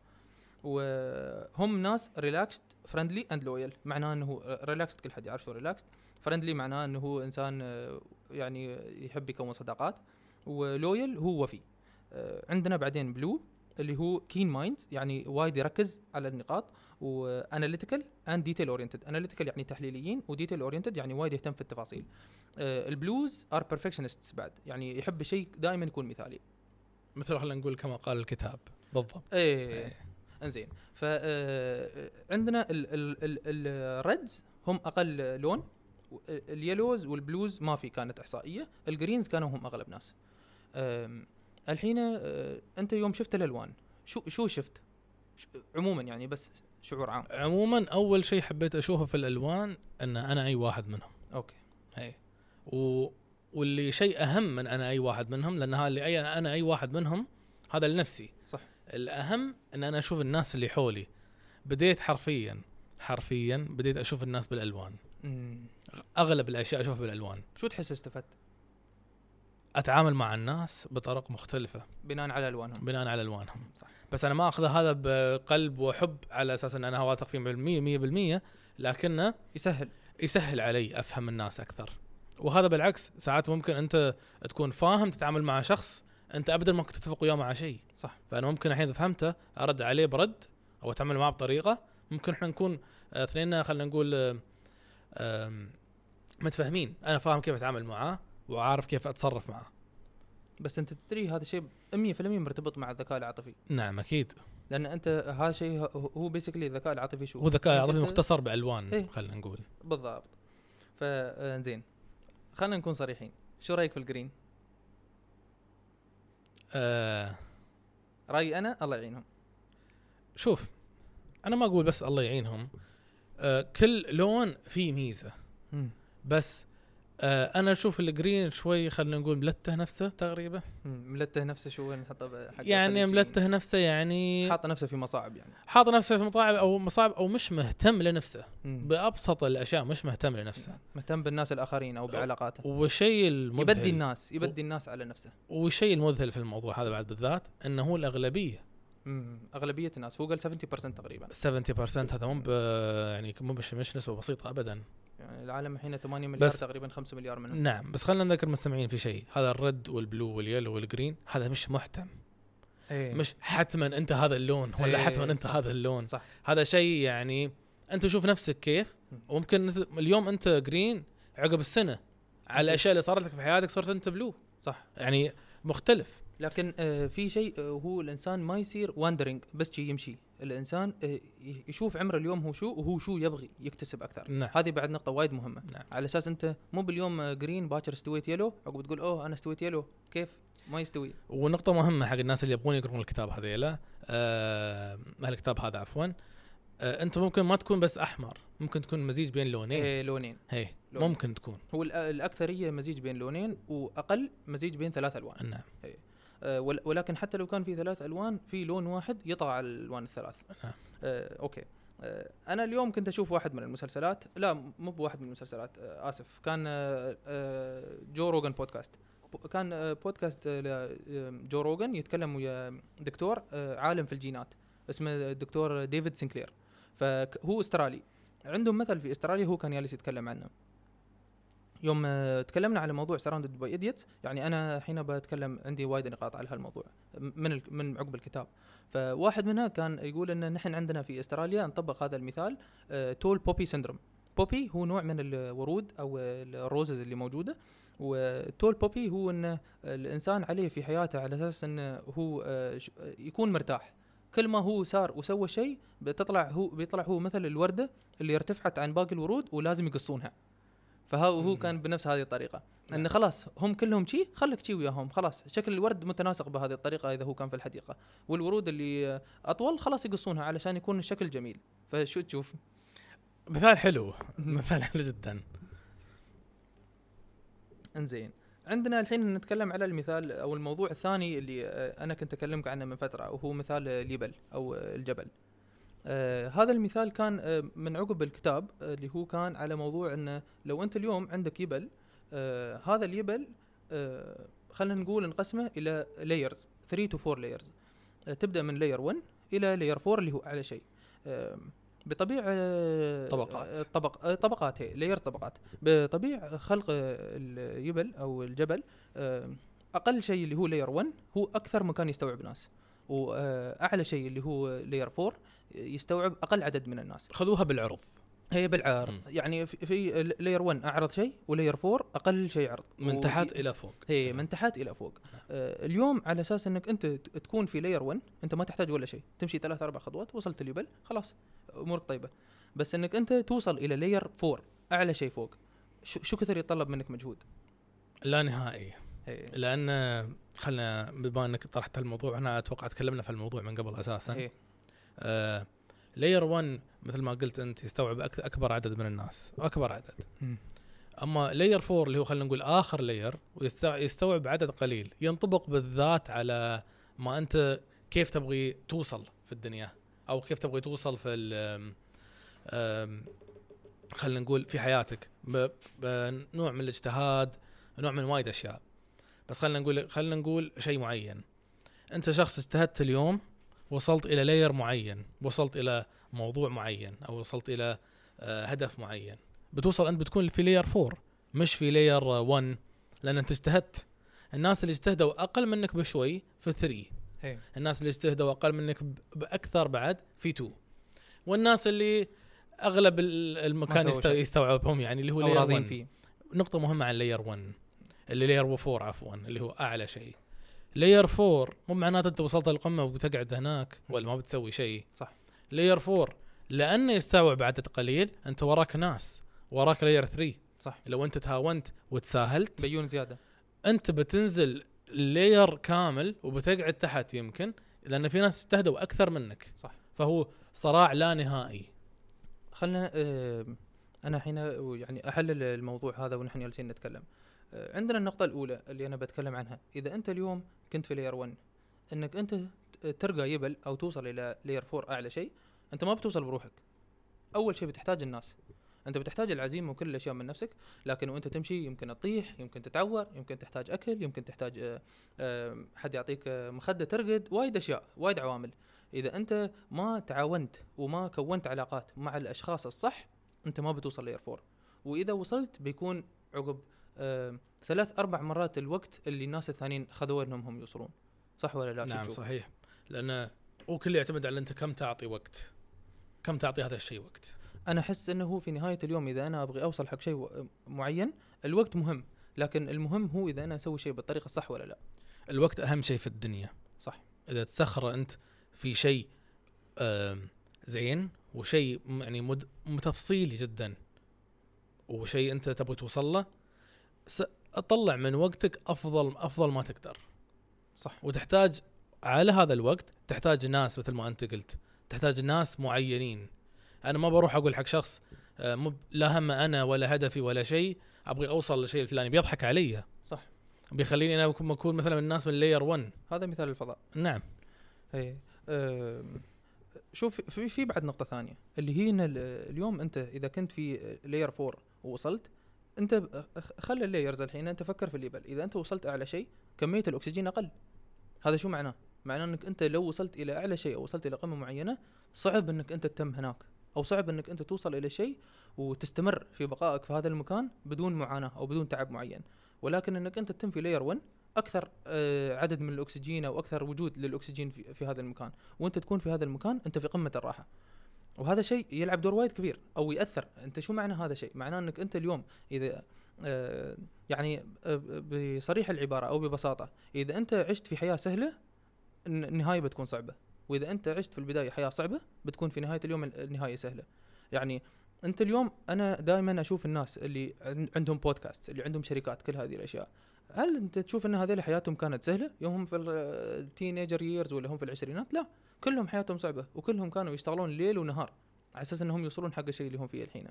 وهم ناس relaxed friendly and loyal معناه إنه relaxed كل حد يعرف شو relaxed friendly معناه إنه هو إنسان يعني يحب يكون صداقات. و loyal هو وفي. عندنا بعدين blue اللي هو keen mind يعني وايد يركز على النقاط و analytical and detail oriented analytical يعني تحليليين و detail oriented يعني وايد يهتم في التفاصيل. آه، ال blues are perfectionists بعد يعني يحب الشيء دائما يكون مثالي. مثل خلينا نقول كما قال الكتاب بالضبط. إيه إيه. إنزين. ف آه، عندنا ال reds هم أقل لون. ال yellows وال blues ما في كانت إحصائية. ال greens كانوا هم أغلب ناس. الحين آه، أنت يوم شفت الألوان شو شو شفت؟ عموما يعني بس شعور عام. عموما أول شيء حبيت أشوفه في الألوان إن أنا أي واحد منهم. أوكي. اي و... واللي شيء أهم من أنا أي واحد منهم لأن هذا اللي أي أنا أي واحد منهم هذا لنفسي. صح. الأهم إن أنا أشوف الناس اللي حولي. بديت حرفيا حرفيا بديت أشوف الناس بالألوان. مم. أغلب الأشياء أشوفها بالألوان. شو تحس استفدت؟ أتعامل مع الناس بطرق مختلفة. بناء على ألوانهم. بناء على ألوانهم. صح. بس أنا ما اخذ هذا بقلب وحب على أساس إن أنا واثق فيه 100% 100% لكنه يسهل. يسهل علي أفهم الناس أكثر. وهذا بالعكس ساعات ممكن أنت تكون فاهم تتعامل مع شخص أنت ابدا ما كنت تتفق وياه مع شيء. صح. فأنا ممكن الحين إذا فهمته أرد عليه برد أو أتعامل معه بطريقة. ممكن إحنا نكون آه، اثنين خلينا نقول متفاهمين. أنا فاهم كيف أتعامل معاه وعارف كيف أتصرف معاه بس أنت تدري هذا الشيء 100% مرتبط مع الذكاء العاطفي. نعم أكيد. لأن أنت هذا الشيء هو- basically الذكاء العاطفي شو؟ هو ذكاء عاطفي مختصر بألوان إيه. خلينا نقول. بالضبط. فزين خلينا نكون صريحين. شو رأيك في ال green آه. رأيي أنا الله يعينهم. شوف أنا ما أقول بس الله يعينهم. آه كل لون فيه ميزة. بس آه أنا أشوف ال green شوي خلينا نقول ملته نفسه تقريبا. ملته نفسه شو نحطه حق يعني الخليجيين. ملته نفسه يعني حاط نفسه في مصاعب يعني. حاط نفسه في مطاعم أو مصاعب أو مش مهتم لنفسه. مم. بأبسط الأشياء مش مهتم لنفسه. مهتم بالناس الآخرين أو بعلاقاته. والشيء المذهل يبدي الناس يبدي الناس على نفسه. والشيء المذهل في الموضوع هذا بعد بالذات إنه هو الأغلبية. أغلبية الناس. هو قال 70% تقريبا. 70% هذا مو يعني مو مش مش نسبة بسيطة ابدا. يعني العالم الحين 8 مليار بس- تقريبا 5 مليار منهم. نعم بس خلينا نذكر المستمعين في شيء. هذا الرد والبلو واليلو والجرين هذا مش محتم. إيه. مش حتما أنت هذا اللون ولا إيه، حتما أنت صح. هذا اللون. صح. هذا شيء يعني أنت شوف نفسك كيف. مم. وممكن اليوم أنت جرين عقب السنة على الأشياء اللي صارت لك في حياتك صرت أنت بلو. صح. يعني مختلف. لكن آه في شيء آه هو الإنسان ما يصير واندرينج بس شي يمشي. الإنسان آه يشوف عمره اليوم هو شو وهو شو يبغي يكتسب أكثر. نعم. هذه بعد نقطة وايد مهمة. نعم. على أساس أنت مو باليوم جرين باكر استويت يلو عقب تقول أوه أنا استويت يلو كيف؟ ما يستوي. ونقطة مهمة حق الناس اللي يبغون يقرون الكتاب هذيلا. آه الكتاب هذا عفوا. آه أنت ممكن ما تكون بس أحمر ممكن تكون مزيج بين لونين. إيه لونين. هي لون. ممكن تكون. هو الأكثرية مزيج بين لونين وأقل مزيج بين ثلاث ألوان. نعم. ول- ولكن حتى لو كان في ثلاث ألوان في لون واحد يطغى على الألوان الثلاث. نعم. آه، أوكي. آه، أنا اليوم كنت أشوف واحد من المسلسلات. لا مو بواحد من المسلسلات آه، آسف. كان آه، آه، جو روجن بودكاست. كان آه، بودكاست آه، ل- آه، جو روجن يتكلم ويا دكتور آه، عالم في الجينات. اسمه الدكتور ديفيد سينكلير. فهو أسترالي. عندهم مثل في أستراليا هو كان جالس يتكلم عنه. يوم آه، تكلمنا على موضوع surrounded by idiots يعني أنا الحين بتكلم عندي وايد نقاط على هالموضوع من من عقب الكتاب. فواحد منها كان يقول إن نحن عندنا في أستراليا نطبق هذا المثال tall poppy syndrome poppy هو نوع من الورود أو ال roses اللي موجودة و tall poppy هو إن الإنسان عليه في حياته على أساس انه هو آه، يكون مرتاح. كل ما هو صار وسوى شيء بتطلع هو بيطلع هو مثل الوردة اللي ارتفعت عن باقي الورود ولازم يقصونها. فهو هو. كان بنفس هذه الطريقة. نعم. إن خلاص هم كلهم شي خليك شي وياهم خلاص. شكل الورد متناسق بهذه الطريقة إذا هو كان في الحديقة. والورود اللي أطول خلاص يقصونها علشان يكون الشكل جميل. فشو تشوف؟ مثال حلو. مثال حلو جدا. إنزين. عندنا الحين نتكلم على المثال أو الموضوع الثاني اللي أنا كنت أكلمك عنه من فترة وهو مثال اليبل أو الجبل. آه هذا المثال كان آه من عقب الكتاب آه اللي هو كان على موضوع إنه لو أنت اليوم عندك يبل آه هذا اليبل آه خلينا نقول نقسمه إلى layers 3 to 4 layers آه تبدأ من layer 1 إلى layer 4 اللي هو أعلى شيء. آه بطبيعة آه، طبقات. آه، طبق آه، طبقات هي layers طبقات. بطبيعة خلق اليبل أو الجبل آه، أقل شيء اللي هو layer 1 هو أكثر مكان يستوعب ناس وأعلى شيء اللي هو layer 4 يستوعب أقل عدد من الناس. خذوها بالعرض. هي بالعرض. مم. يعني في- في layer 1 أعرض شيء و layer 4 أقل شيء عرض. من تحت إلى فوق. هي من تحت إلى فوق. آه اليوم على أساس إنك أنت تكون في layer 1 أنت ما تحتاج ولا شيء. تمشي ثلاث أربع خطوات وصلت اليبل خلاص أمورك طيبة. بس إنك أنت توصل إلى layer 4 أعلى شيء فوق. شو, شو كثر يتطلب منك مجهود؟ لا نهائي. هي. لأن خلنا بما إنك طرحت الموضوع أنا أتوقع تكلمنا في الموضوع من قبل أساسا. هي. layer 1 مثل ما قلت أنت يستوعب أكبر عدد من الناس أكبر عدد. أما لاير 4 اللي هو خلينا نقول آخر لاير ويستوعب عدد قليل ينطبق بالذات على ما أنت كيف تبغي توصل في الدنيا أو كيف تبغي توصل في خلينا نقول في حياتك. بنوع من الاجتهاد نوع من وايد أشياء. بس خلينا نقول خلينا نقول شيء معين. أنت شخص اجتهدت اليوم وصلت إلى لاير معين وصلت إلى موضوع معين أو وصلت إلى آه، هدف معين. بتوصل أنت بتكون في layer 4 مش في layer 1 لأن أنت اجتهدت. الناس اللي اجتهدوا أقل منك بشوي في 3 هي الناس اللي اجتهدوا أقل منك بأكثر بعد في 2 والناس اللي أغلب ال- المكان. يستوعبهم يعني اللي هو layer راضيين 1 فيه. نقطة مهمة عن layer 1 اللي layer 4 عفوا اللي هو أعلى شيء. layer 4 مو معناته أنت وصلت للقمة وبتقعد هناك ولا ما بتسوي شيء. صح. layer 4 لأنه يستوعب عدد قليل أنت وراك ناس. وراك layer 3 صح. لو أنت تهاونت وتساهلت بيون زيادة. أنت بتنزل layer كامل وبتقعد تحت يمكن لأن في ناس اجتهدوا أكثر منك. صح. فهو صراع لا نهائي. خلنا آه، أنا الحين يعني أحلل الموضوع هذا ونحن جالسين نتكلم. آه، عندنا النقطة الأولى اللي أنا بتكلم عنها. إذا أنت اليوم كنت في layer 1 إنك أنت ت- ترقى يبل أو توصل إلى layer 4 أعلى شيء أنت ما بتوصل بروحك. أول شيء بتحتاج الناس. أنت بتحتاج العزيمة وكل الأشياء من نفسك لكن وأنت تمشي يمكن تطيح يمكن تتعور يمكن تحتاج أكل يمكن تحتاج آه، آه، حد يعطيك آه، مخدة ترقد وايد أشياء وايد عوامل. إذا أنت ما تعاونت وما كونت علاقات مع الأشخاص الصح أنت ما بتوصل layer 4 وإذا وصلت بيكون عقب ثلاث أربع مرات الوقت اللي الناس الثانيين خذوه إنهم هم يوصلون. صح ولا لا نعم؟ صحيح. لأن وكل يعتمد على أنت كم تعطي وقت؟ كم تعطي هذا الشيء وقت؟ أنا أحس إنه هو في نهاية اليوم إذا أنا أبغي أوصل حق شيء معين الوقت مهم. لكن المهم هو إذا أنا أسوي شيء بالطريقة الصح ولا لا. الوقت أهم شيء في الدنيا. صح. إذا تسخره أنت في شيء زين وشيء يعني متفصيلي جدا وشيء أنت تبغى توصل له طلع من وقتك أفضل أفضل ما تقدر. صح. وتحتاج على هذا الوقت تحتاج ناس مثل ما أنت قلت. تحتاج ناس معينين. أنا ما بروح أقول حق شخص آه، مو لا هم أنا ولا هدفي ولا شيء أبغى أوصل للشيء الفلاني بيضحك علي. صح. بيخليني أنا اكون مثلا من الناس من لاير 1 هذا مثال الفضاء. نعم. اي شوف في في بعد نقطة ثانية اللي هي إن ال- اليوم أنت إذا كنت في layer 4 ووصلت أنت خلي ال layers الحين أنت فكر في اليبل إذا أنت وصلت أعلى شيء كمية الأكسجين أقل. هذا شو معناه؟ معناه إنك أنت لو وصلت إلى أعلى شيء أو وصلت إلى قمة معينة صعب إنك أنت تتم هناك. أو صعب إنك أنت توصل إلى شيء وتستمر في بقائك في هذا المكان بدون معاناة أو بدون تعب معين. ولكن إنك أنت تتم في layer 1 أكثر آه، عدد من الأكسجين أو أكثر وجود للأكسجين في, في هذا المكان. وأنت تكون في هذا المكان أنت في قمة الراحة. وهذا شيء يلعب دور وايد كبير أو يأثر. أنت شو معنى هذا الشيء معناه أنك أنت اليوم إذا آه، يعني آه، بصريح العبارة أو ببساطة إذا أنت عشت في حياة سهلة الن- النهاية بتكون صعبة. وإذا أنت عشت في البداية حياة صعبة بتكون في نهاية اليوم ال- النهاية سهلة. يعني أنت اليوم أنا دائما أشوف الناس اللي عن- عندهم بودكاست اللي عندهم شركات كل هذه الأشياء. هل أنت تشوف إن هذول حياتهم كانت سهلة؟ يوم هم في التينيجر ييرز ولا هم في العشرينات؟ لا. كلهم حياتهم صعبة وكلهم كانوا يشتغلون ليل ونهار على أساس إنهم يوصلون حق الشيء اللي هم فيه الحين.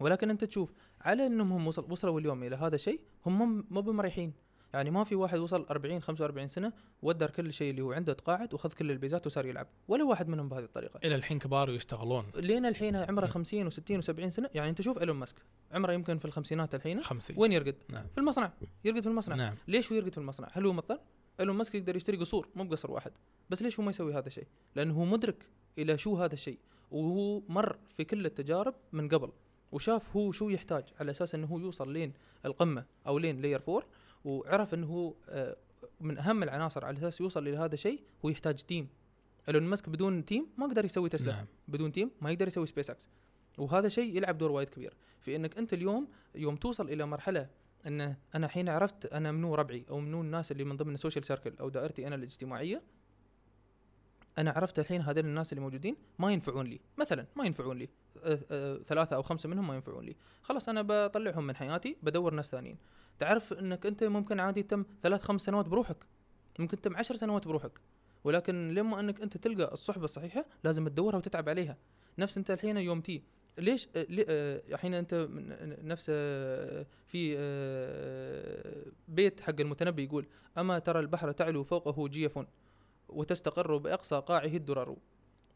ولكن أنت تشوف على إنهم هم وصل وصلوا اليوم إلى هذا الشيء هم مو بمريحين. يعني ما في واحد وصل 40 45 سنة ودر كل شيء اللي هو عنده تقاعد وخذ كل البيزات وصار يلعب. ولا واحد منهم بهذه الطريقة. إلى الحين كبار ويشتغلون. لين الحين عمره 50 و60 و70 سنة. يعني أنت شوف إيلون ماسك عمره يمكن في الخمسينات الحين. 50 وين يرقد؟ نعم. في المصنع. يرقد في المصنع. نعم. ليش هو يرقد في المصنع؟ هل هو مضطر؟ إيلون ماسك يقدر يشتري قصور مو بقصر واحد، بس ليش هو ما يسوي هذا الشيء؟ لأنه هو مدرك إلى شو هذا الشيء، وهو مر في كل التجارب من قبل، وشاف هو شو يحتاج على أساس إنه هو يوصل لين القمة أو لين layer 4 وعرف إنه هو آه، من أهم العناصر على أساس يوصل إلى هذا الشيء هو يحتاج team. إيلون ماسك بدون team ما قدر يسوي تسلا. نعم بدون team ما يقدر يسوي سبيس إكس وهذا شيء يلعب دور وايد كبير في إنك أنت اليوم يوم توصل إلى مرحلة ان أنا الحين عرفت أنا منو ربعي أو منو الناس اللي من ضمن السوشيال سيركل أو دائرتي أنا الاجتماعية أنا عرفت الحين هذول الناس اللي موجودين ما ينفعون لي. مثلا ما ينفعون لي. أه أه ثلاثة أو خمسة منهم ما ينفعون لي. خلاص أنا بطلعهم من حياتي بدور ناس ثانيين. تعرف إنك أنت ممكن عادي تم ثلاث خمس سنوات بروحك. ممكن تم عشر سنوات بروحك. ولكن لما إنك أنت تلقى الصحبة الصحيحة لازم تدورها وتتعب عليها. نفس أنت الحين يوم تي ليش آه، لي- آه، الحين أنت نفس آه، في آه، بيت حق المتنبي يقول أما ترى البحر تعلو فوقه جيف وتستقر بأقصى قاعه الدرر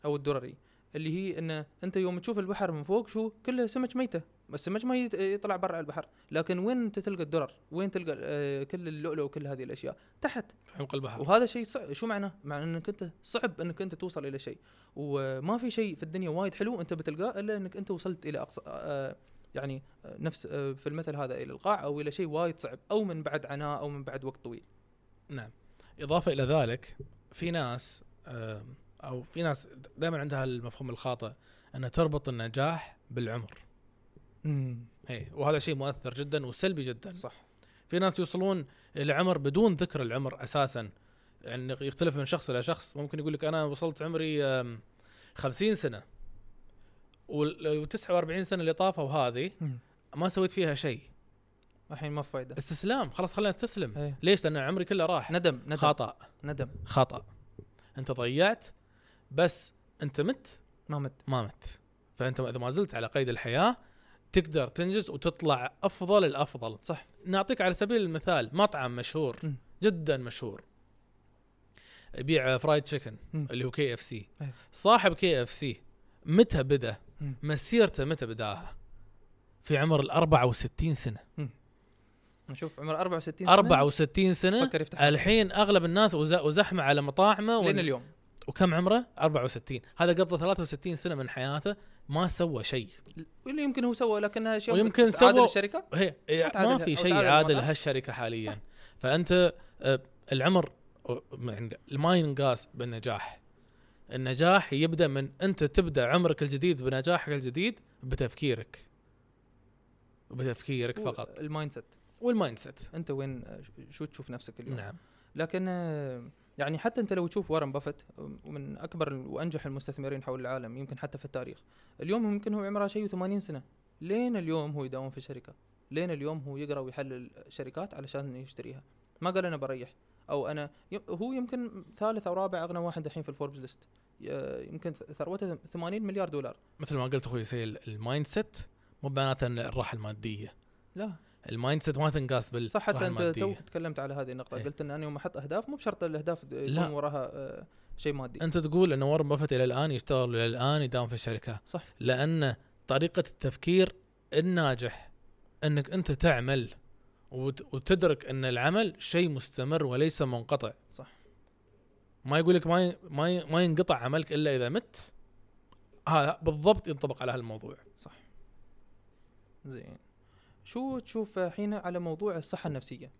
أو الدرري اللي هي إن أنت يوم تشوف البحر من فوق شو كله سمك ميتة السمك ما يطلع برا البحر لكن وين أنت تلقى الدرر؟ وين تلقى آه، كل اللؤلؤ وكل هذه الأشياء؟ تحت. في عمق البحر. وهذا شيء صعب شو معناه؟ معناه إنك أنت صعب إنك أنت توصل إلى شيء. وما في شيء في الدنيا وايد حلو أنت بتلقاه إلا إنك أنت وصلت إلى أقصى آه يعني آه، نفس آه في المثل هذا إلى القاع أو إلى شيء وايد صعب أو من بعد عناء أو من بعد وقت طويل. نعم. إضافة إلى ذلك في ناس أو في ناس دائما عندها المفهوم الخاطئ انها تربط النجاح بالعمر. اي وهذا شيء مؤثر جدا وسلبي جدا. صح. في ناس يوصلون إلى عمر بدون ذكر العمر أساسا. يعني يختلف من شخص إلى شخص. ممكن يقول لك أنا وصلت عمري آم، 50 سنة. وال 49 سنة اللي طافوا هذه ما سويت فيها شيء. الحين ما في فايدة. استسلام. خلاص خلينا استسلم إيه. ليش؟ لأن عمري كله راح. ندم ندم. خطأ. ندم. خطأ. أنت ضيعت بس انت مت ما مت. ما مت. فانت اذا ما زلت على قيد الحياة تقدر تنجز وتطلع افضل الافضل. صح. نعطيك على سبيل المثال مطعم مشهور م. جدا مشهور. يبيع fried chicken م. اللي هو كي اف سي. صاحب كي اف سي متى بدأ؟ م. مسيرته متى بداها؟ في عمر ال 64 سنة. نشوف عمر 64 سنة. 64 سنة. الحين أغلب الناس وز- وزحمة على مطاعمه لين اليوم. وكم عمره؟ 64 هذا قضى 63 سنة من حياته ما سوى شيء. واللي يمكن هو سوى لكنها شيء ويمكن سوى- الشركة؟ هي ما في شيء تعادل تعادل المطعم. هالشركة حاليا. صح. فأنت العمر يعني ما ينقاس بالنجاح. النجاح يبدأ من أنت تبدأ عمرك الجديد بنجاحك الجديد بتفكيرك. وبتفكيرك فقط. ال mindset وال mindset أنت وين شو تشوف نفسك اليوم؟ نعم. لكن يعني حتى أنت لو تشوف وارن بافت من أكبر وأنجح المستثمرين حول العالم يمكن حتى في التاريخ اليوم يمكن هو عمره شيء 80 سنة. لين اليوم هو يداوم في الشركة لين اليوم هو يقرأ ويحلل شركات علشان يشتريها؟ ما قال أنا بريح. أو أنا هو يمكن ثالث أو رابع أغنى واحد الحين في الفوربس list. يمكن ثروته 80 مليار دولار. مثل ما قلت أخوي سيل ال mindset مو معناته الراحة المادية. لا. ال mindset ما تنقاس بالراحه صح حتى أنت تو تكلمت على هذه النقطة إيه. قلت إن أنا يوم أحط أهداف مو بشرط الأهداف يكون. وراها آه، شيء مادي أنت تقول إن وارن بافت إلى الآن يشتغل إلى الآن يداوم في الشركة صح. لأن طريقة التفكير الناجح إنك أنت تعمل وت- وتدرك إن العمل شيء مستمر وليس منقطع صح. ما يقول لك ما ما ما ينقطع عملك إلا إذا مت هذا بالضبط ينطبق على هالموضوع زين شو تشوف الحين على موضوع الصحة النفسية؟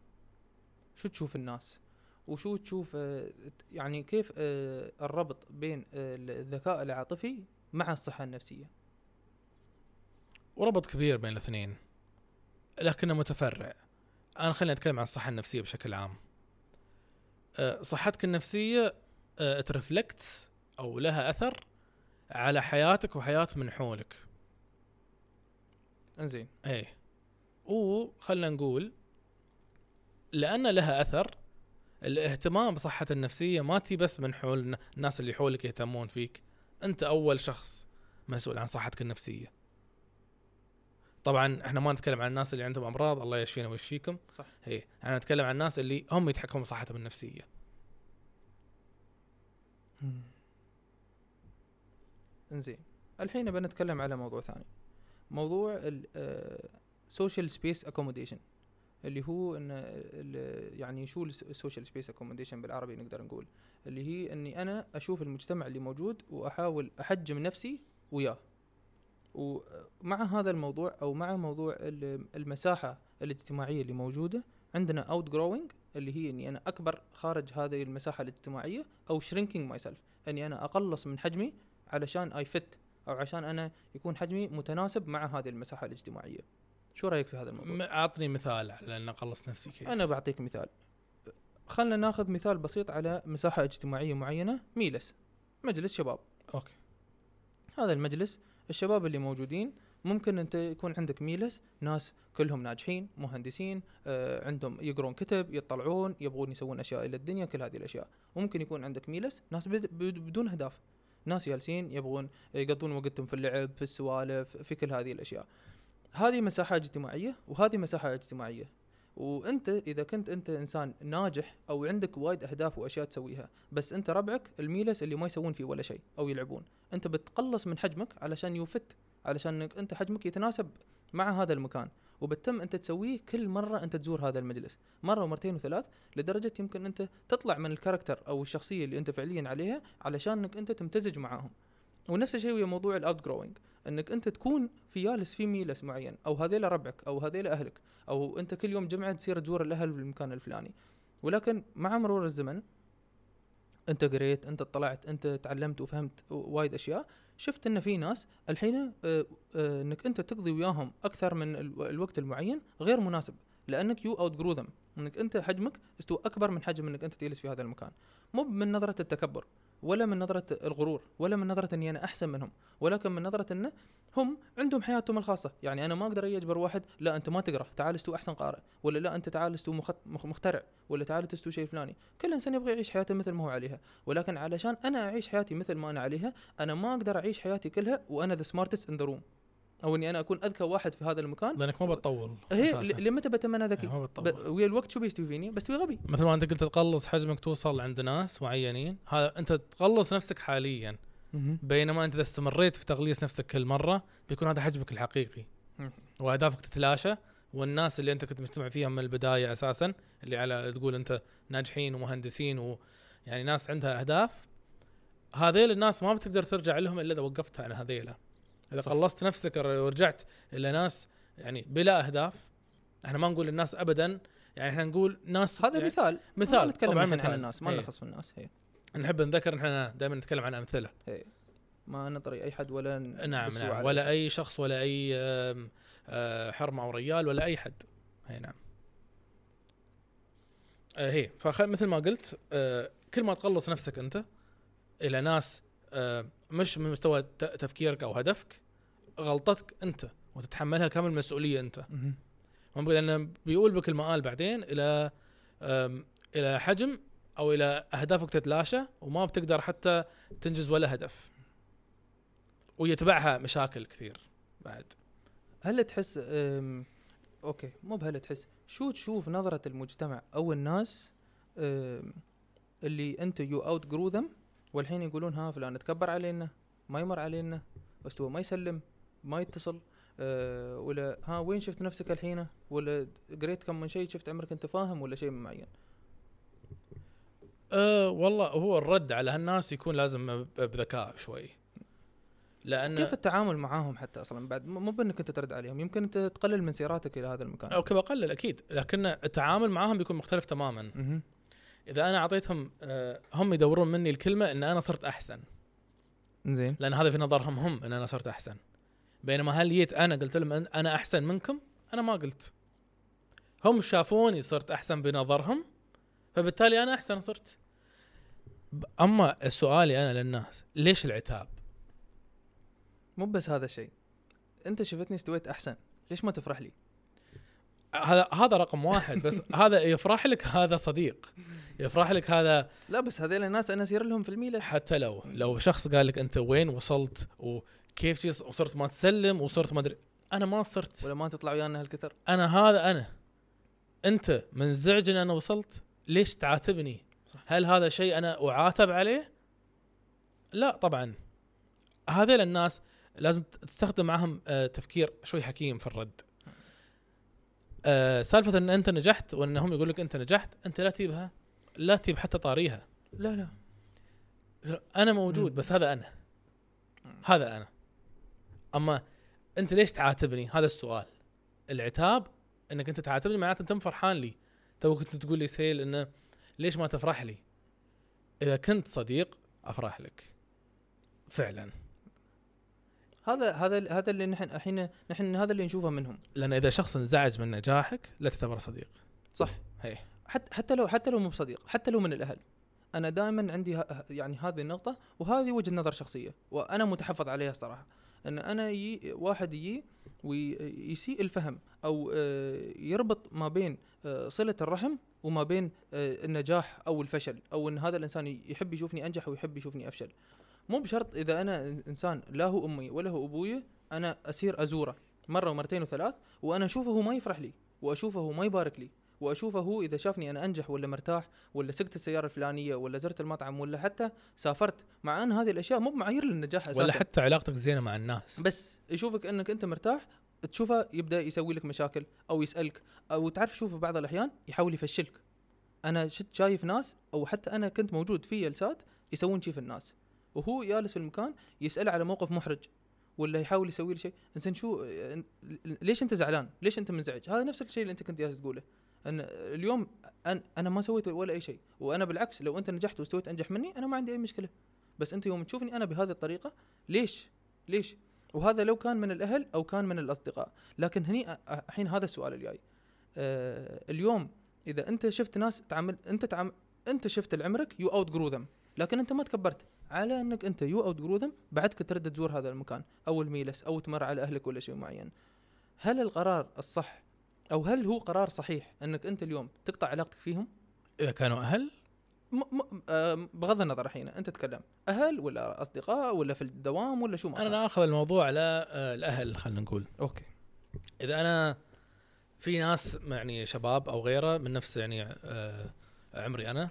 شو تشوف الناس؟ وشو تشوف آه، يعني كيف آه، الربط بين آه، الذكاء العاطفي مع الصحة النفسية؟ وربط كبير بين الاثنين لكنه متفرع. أنا خليني اتكلم عن الصحة النفسية بشكل عام. صحتك النفسية ترفلكت أو لها أثر على حياتك وحياة من حولك. إنزين. إيه. وخلنا نقول لأن لها أثر الاهتمام بصحة النفسية ما تي بس من حول الن- الناس اللي حولك يهتمون فيك أنت أول شخص مسؤول عن صحتك النفسية. طبعا إحنا ما نتكلم عن الناس اللي عندهم أمراض الله يشفينا ويشفيكم. صح. إيه إحنا نتكلم عن الناس اللي هم يتحكمون بصحتهم النفسية. إنزين الحين بنتكلم على موضوع ثاني. موضوع ال social space accommodation اللي هو إن يعني شو ال social space accommodation بالعربي نقدر نقول اللي هي إني أنا أشوف المجتمع اللي موجود وأحاول أحجم نفسي وياه. ومع هذا الموضوع أو مع موضوع ال- المساحة الاجتماعية اللي موجودة عندنا outgrowing اللي هي إني أنا أكبر خارج هذه المساحة الاجتماعية أو shrinking myself إني أنا أقلص من حجمي علشان I fit أو عشان أنا يكون حجمي متناسب مع هذه المساحة الاجتماعية. شو رأيك في هذا الموضوع؟ أعطني مثال على ان اقلص نفسي كيف. أنا بعطيك مثال. خلنا ناخذ مثال بسيط على مساحة اجتماعية معينة. ميلس. مجلس شباب. أوكي. هذا المجلس الشباب اللي موجودين ممكن أنت يكون عندك ميلس ناس كلهم ناجحين مهندسين آه عندهم يقرون كتب يطلعون يبغون يسوون أشياء إلى الدنيا كل هذه الأشياء. ممكن يكون عندك ميلس ناس بد بد بدون اهداف ناس جالسين يبغون يقضون وقتهم في اللعب في السوالف في كل هذه الأشياء. هذه مساحة اجتماعية وهذه مساحة اجتماعية. وأنت إذا كنت أنت إنسان ناجح أو عندك وايد أهداف وأشياء تسويها بس أنت ربعك الميلس اللي ما يسوون فيه ولا شيء أو يلعبون. أنت بتقلص من حجمك علشان يوفت علشان أنت حجمك يتناسب مع هذا المكان. وبالتم أنت تسويه كل مرة أنت تزور هذا المجلس. مرة ومرتين وثلاث لدرجة يمكن أنت تطلع من ال character أو الشخصية اللي أنت فعليا عليها علشان إنك أنت تمتزج معاهم. ونفس الشيء ويا موضوع ال outgrowing إنك أنت تكون في جالس في ميلس معين أو هذيلا ربعك أو هذيلا أهلك أو أنت كل يوم جمعة تصير تزور الأهل في المكان الفلاني. ولكن مع مرور الزمن أنت قريت أنت اطلعت أنت تعلمت وفهمت وايد أشياء شفت إن في ناس الحين آه، آه، إنك أنت تقضي وياهم أكثر من ال- الوقت المعين غير مناسب لأنك you outgrow إنك أنت حجمك استوى أكبر من حجم إنك أنت تجلس في هذا المكان. مو من نظرة التكبر. ولا من نظرة الغرور ولا من نظرة إني أنا أحسن منهم ولكن من نظرة انه هم عندهم حياتهم الخاصة. يعني أنا ما أقدر أجبر واحد لا أنت ما تقرأ تعال استو أحسن قارئ ولا لا أنت تعال استو مخت- مخ- مخترع ولا تعال تستو شيء فلاني. كل إنسان يبغى يعيش حياته مثل ما هو عليها. ولكن علشان أنا أعيش حياتي مثل ما أنا عليها أنا ما أقدر أعيش حياتي كلها وأنا the smartest in the room أو إني أنا أكون أذكى واحد في هذا المكان. لأنك ما بتطول هي لمتى بتم أنا ذكي؟ يعني ما بتطول. ويا الوقت شو بيستوي فيني بستوي غبي. مثل ما أنت قلت تقلص حجمك توصل عند ناس معينين. هذا أنت تقلص نفسك حاليا. بينما أنت إذا استمريت في تقليص نفسك كل مرة بيكون هذا حجمك الحقيقي. وأهدافك تتلاشى. والناس اللي أنت كنت مجتمع فيهم من البداية أساسا اللي على تقول أنت ناجحين ومهندسين ويعني ناس عندها أهداف هذيل الناس ما بتقدر ترجع لهم إلا إذا وقفت عن هذيلا. إذا صح. قلصت نفسك ورجعت إلى ناس يعني بلا أهداف إحنا ما نقول الناس ابدا يعني إحنا نقول ناس هذا يعني مثال مثال نتكلم عن مثال. الناس ما إيه. نلخص في الناس هي. نحب نذكر إحنا دائما نتكلم عن أمثلة ما نطري أي حد ولا نعم نعم. ولا أي شخص ولا أي آه، حرمة أو ريال ولا أي حد نعم آه هي فمثل ما قلت آه كل ما تقلص نفسك أنت إلى ناس مش من مستوى تفكيرك أو هدفك غلطتك أنت وتتحملها كامل المسؤوليه أنت. هم لأنه بيقول بك المآل بعدين إلى إلى حجم أو إلى أهدافك تتلاشى وما بتقدر حتى تنجز ولا هدف. ويتبعها مشاكل كثير بعد. هل تحس أوكي مو بهل تحس شو تشوف نظرة المجتمع أو الناس اللي أنت you outgrow them والحين يقولون ها فلان تكبر علينا ما يمر علينا بس هو ما يسلم؟ ما يتصل أه ولا ها وين شفت نفسك الحين؟ ولا قريت كم من شيء شفت عمرك أنت فاهم؟ ولا شيء معين؟ أه والله هو الرد على هالناس يكون لازم بذكاء شوي. لأن كيف التعامل معاهم حتى أصلا؟ بعد مو بأنك أنت ترد عليهم يمكن أنت تقلل من سيراتك إلى هذا المكان. أوكي بقلل أكيد لكن التعامل معاهم بيكون مختلف تماما. إذا أنا أعطيتهم أه هم يدورون مني الكلمة إن أنا صرت أحسن. زين. لأن هذا في نظرهم هم إن أنا صرت أحسن. بينما هل جيت أنا قلت لهم أنا أحسن منكم؟ أنا ما قلت. هم شافوني صرت أحسن بنظرهم فبالتالي أنا أحسن صرت. أما سؤالي أنا للناس ليش العتاب؟ مو بس هذا الشيء. أنت شفتني استويت أحسن ليش ما تفرح لي؟ هذا هذا رقم واحد بس هذا يفرح لك هذا صديق. يفرح لك هذا لا بس هذول الناس أنا أسير لهم في الميلس. حتى لو لو شخص قال لك أنت وين وصلت وكيف شي وصرت ما تسلم وصرت ما أدري. أنا ما صرت. ولا ما تطلع ويانا هالكثر. أنا هذا أنا. أنت منزعج إن أنا وصلت ليش تعاتبني؟ صح. هل هذا شيء أنا أعاتب عليه؟ لا طبعا. هذيل الناس لازم تستخدم معهم آه، تفكير شوي حكيم في الرد. آه، سالفة إن أنت نجحت وإن هم يقول لك أنت نجحت أنت لا تجيبها لا تجيب حتى طاريها. لا لا. أنا موجود. بس هذا أنا. هذا أنا. أما أنت ليش تعاتبني؟ هذا السؤال. العتاب إنك أنت تعاتبني معناته أنت فرحان لي. تو كنت تقول لي سيل إنه ليش ما تفرح لي؟ إذا كنت صديق أفرح لك. فعلا. هذا هذا هذا اللي نحن الحين نحن هذا اللي نشوفه منهم. لأن إذا شخص انزعج من نجاحك لا تعتبره صديق. صح. هي. حتى حتى لو حتى لو مو بصديق حتى لو من الأهل. أنا دائما عندي يعني هذه النقطة وهذه وجهة نظر شخصية وأنا متحفظ عليها صراحة. إن أنا يي واحد يجي ويسيء الفهم أو آه، يربط ما بين آه، صلة الرحم وما بين آه، النجاح أو الفشل أو إن هذا الإنسان يحب يشوفني أنجح ويحب يشوفني أفشل. مو بشرط إذا أنا إنسان لا هو أمي ولا هو أبوي أنا أسير أزوره مرة ومرتين وثلاث وأنا أشوفه ما يفرح لي وأشوفه ما يبارك لي. وأشوفه هو إذا شافني أنا أنجح ولا مرتاح ولا سقت السيارة الفلانية ولا زرت المطعم ولا حتى سافرت مع أن هذه الأشياء مو بمعايير للنجاح أساسا. ولا حتى علاقتك زينة مع الناس. بس يشوفك أنك أنت مرتاح تشوفه يبدأ يسوي لك مشاكل أو يسألك أو تعرف شوف في بعض الأحيان يحاول يفشلك. أنا شفت شايف ناس أو حتى أنا كنت موجود في جلسات يسوون شي في الناس. وهو جالس في المكان يسأل على موقف محرج ولا يحاول يسوي له شيء. زين شو ليش أنت زعلان؟ ليش أنت منزعج؟ هذا نفس الشيء اللي أنت كنت جالس تقوله. أن اليوم أن أنا ما سويت ولا أي شيء وأنا بالعكس لو أنت نجحت واستويت أنجح مني أنا ما عندي أي مشكلة. بس أنت يوم تشوفني أنا بهذه الطريقة ليش؟ ليش؟ وهذا لو كان من الأهل أو كان من الأصدقاء. لكن هني الحين هذا السؤال الجاي. آه اليوم إذا أنت شفت ناس تعامل أنت تعامل أنت شفت لعمرك you outgrow them لكن أنت ما تكبرت. على أنك أنت you outgrow them بعدك ترد تزور هذا المكان أو الميلس أو تمر على أهلك ولا شيء معين. هل القرار الصح أو هل هو قرار صحيح إنك أنت اليوم تقطع علاقتك فيهم؟ إذا كانوا أهل؟ م- م- آه بغض النظر الحين أنت تتكلم أهل ولا أصدقاء ولا في الدوام ولا شو ما. أنا آخذ الموضوع على آه، الأهل خلينا نقول. أوكي. إذا أنا في ناس يعني شباب أو غيره من نفس يعني آه، عمري أنا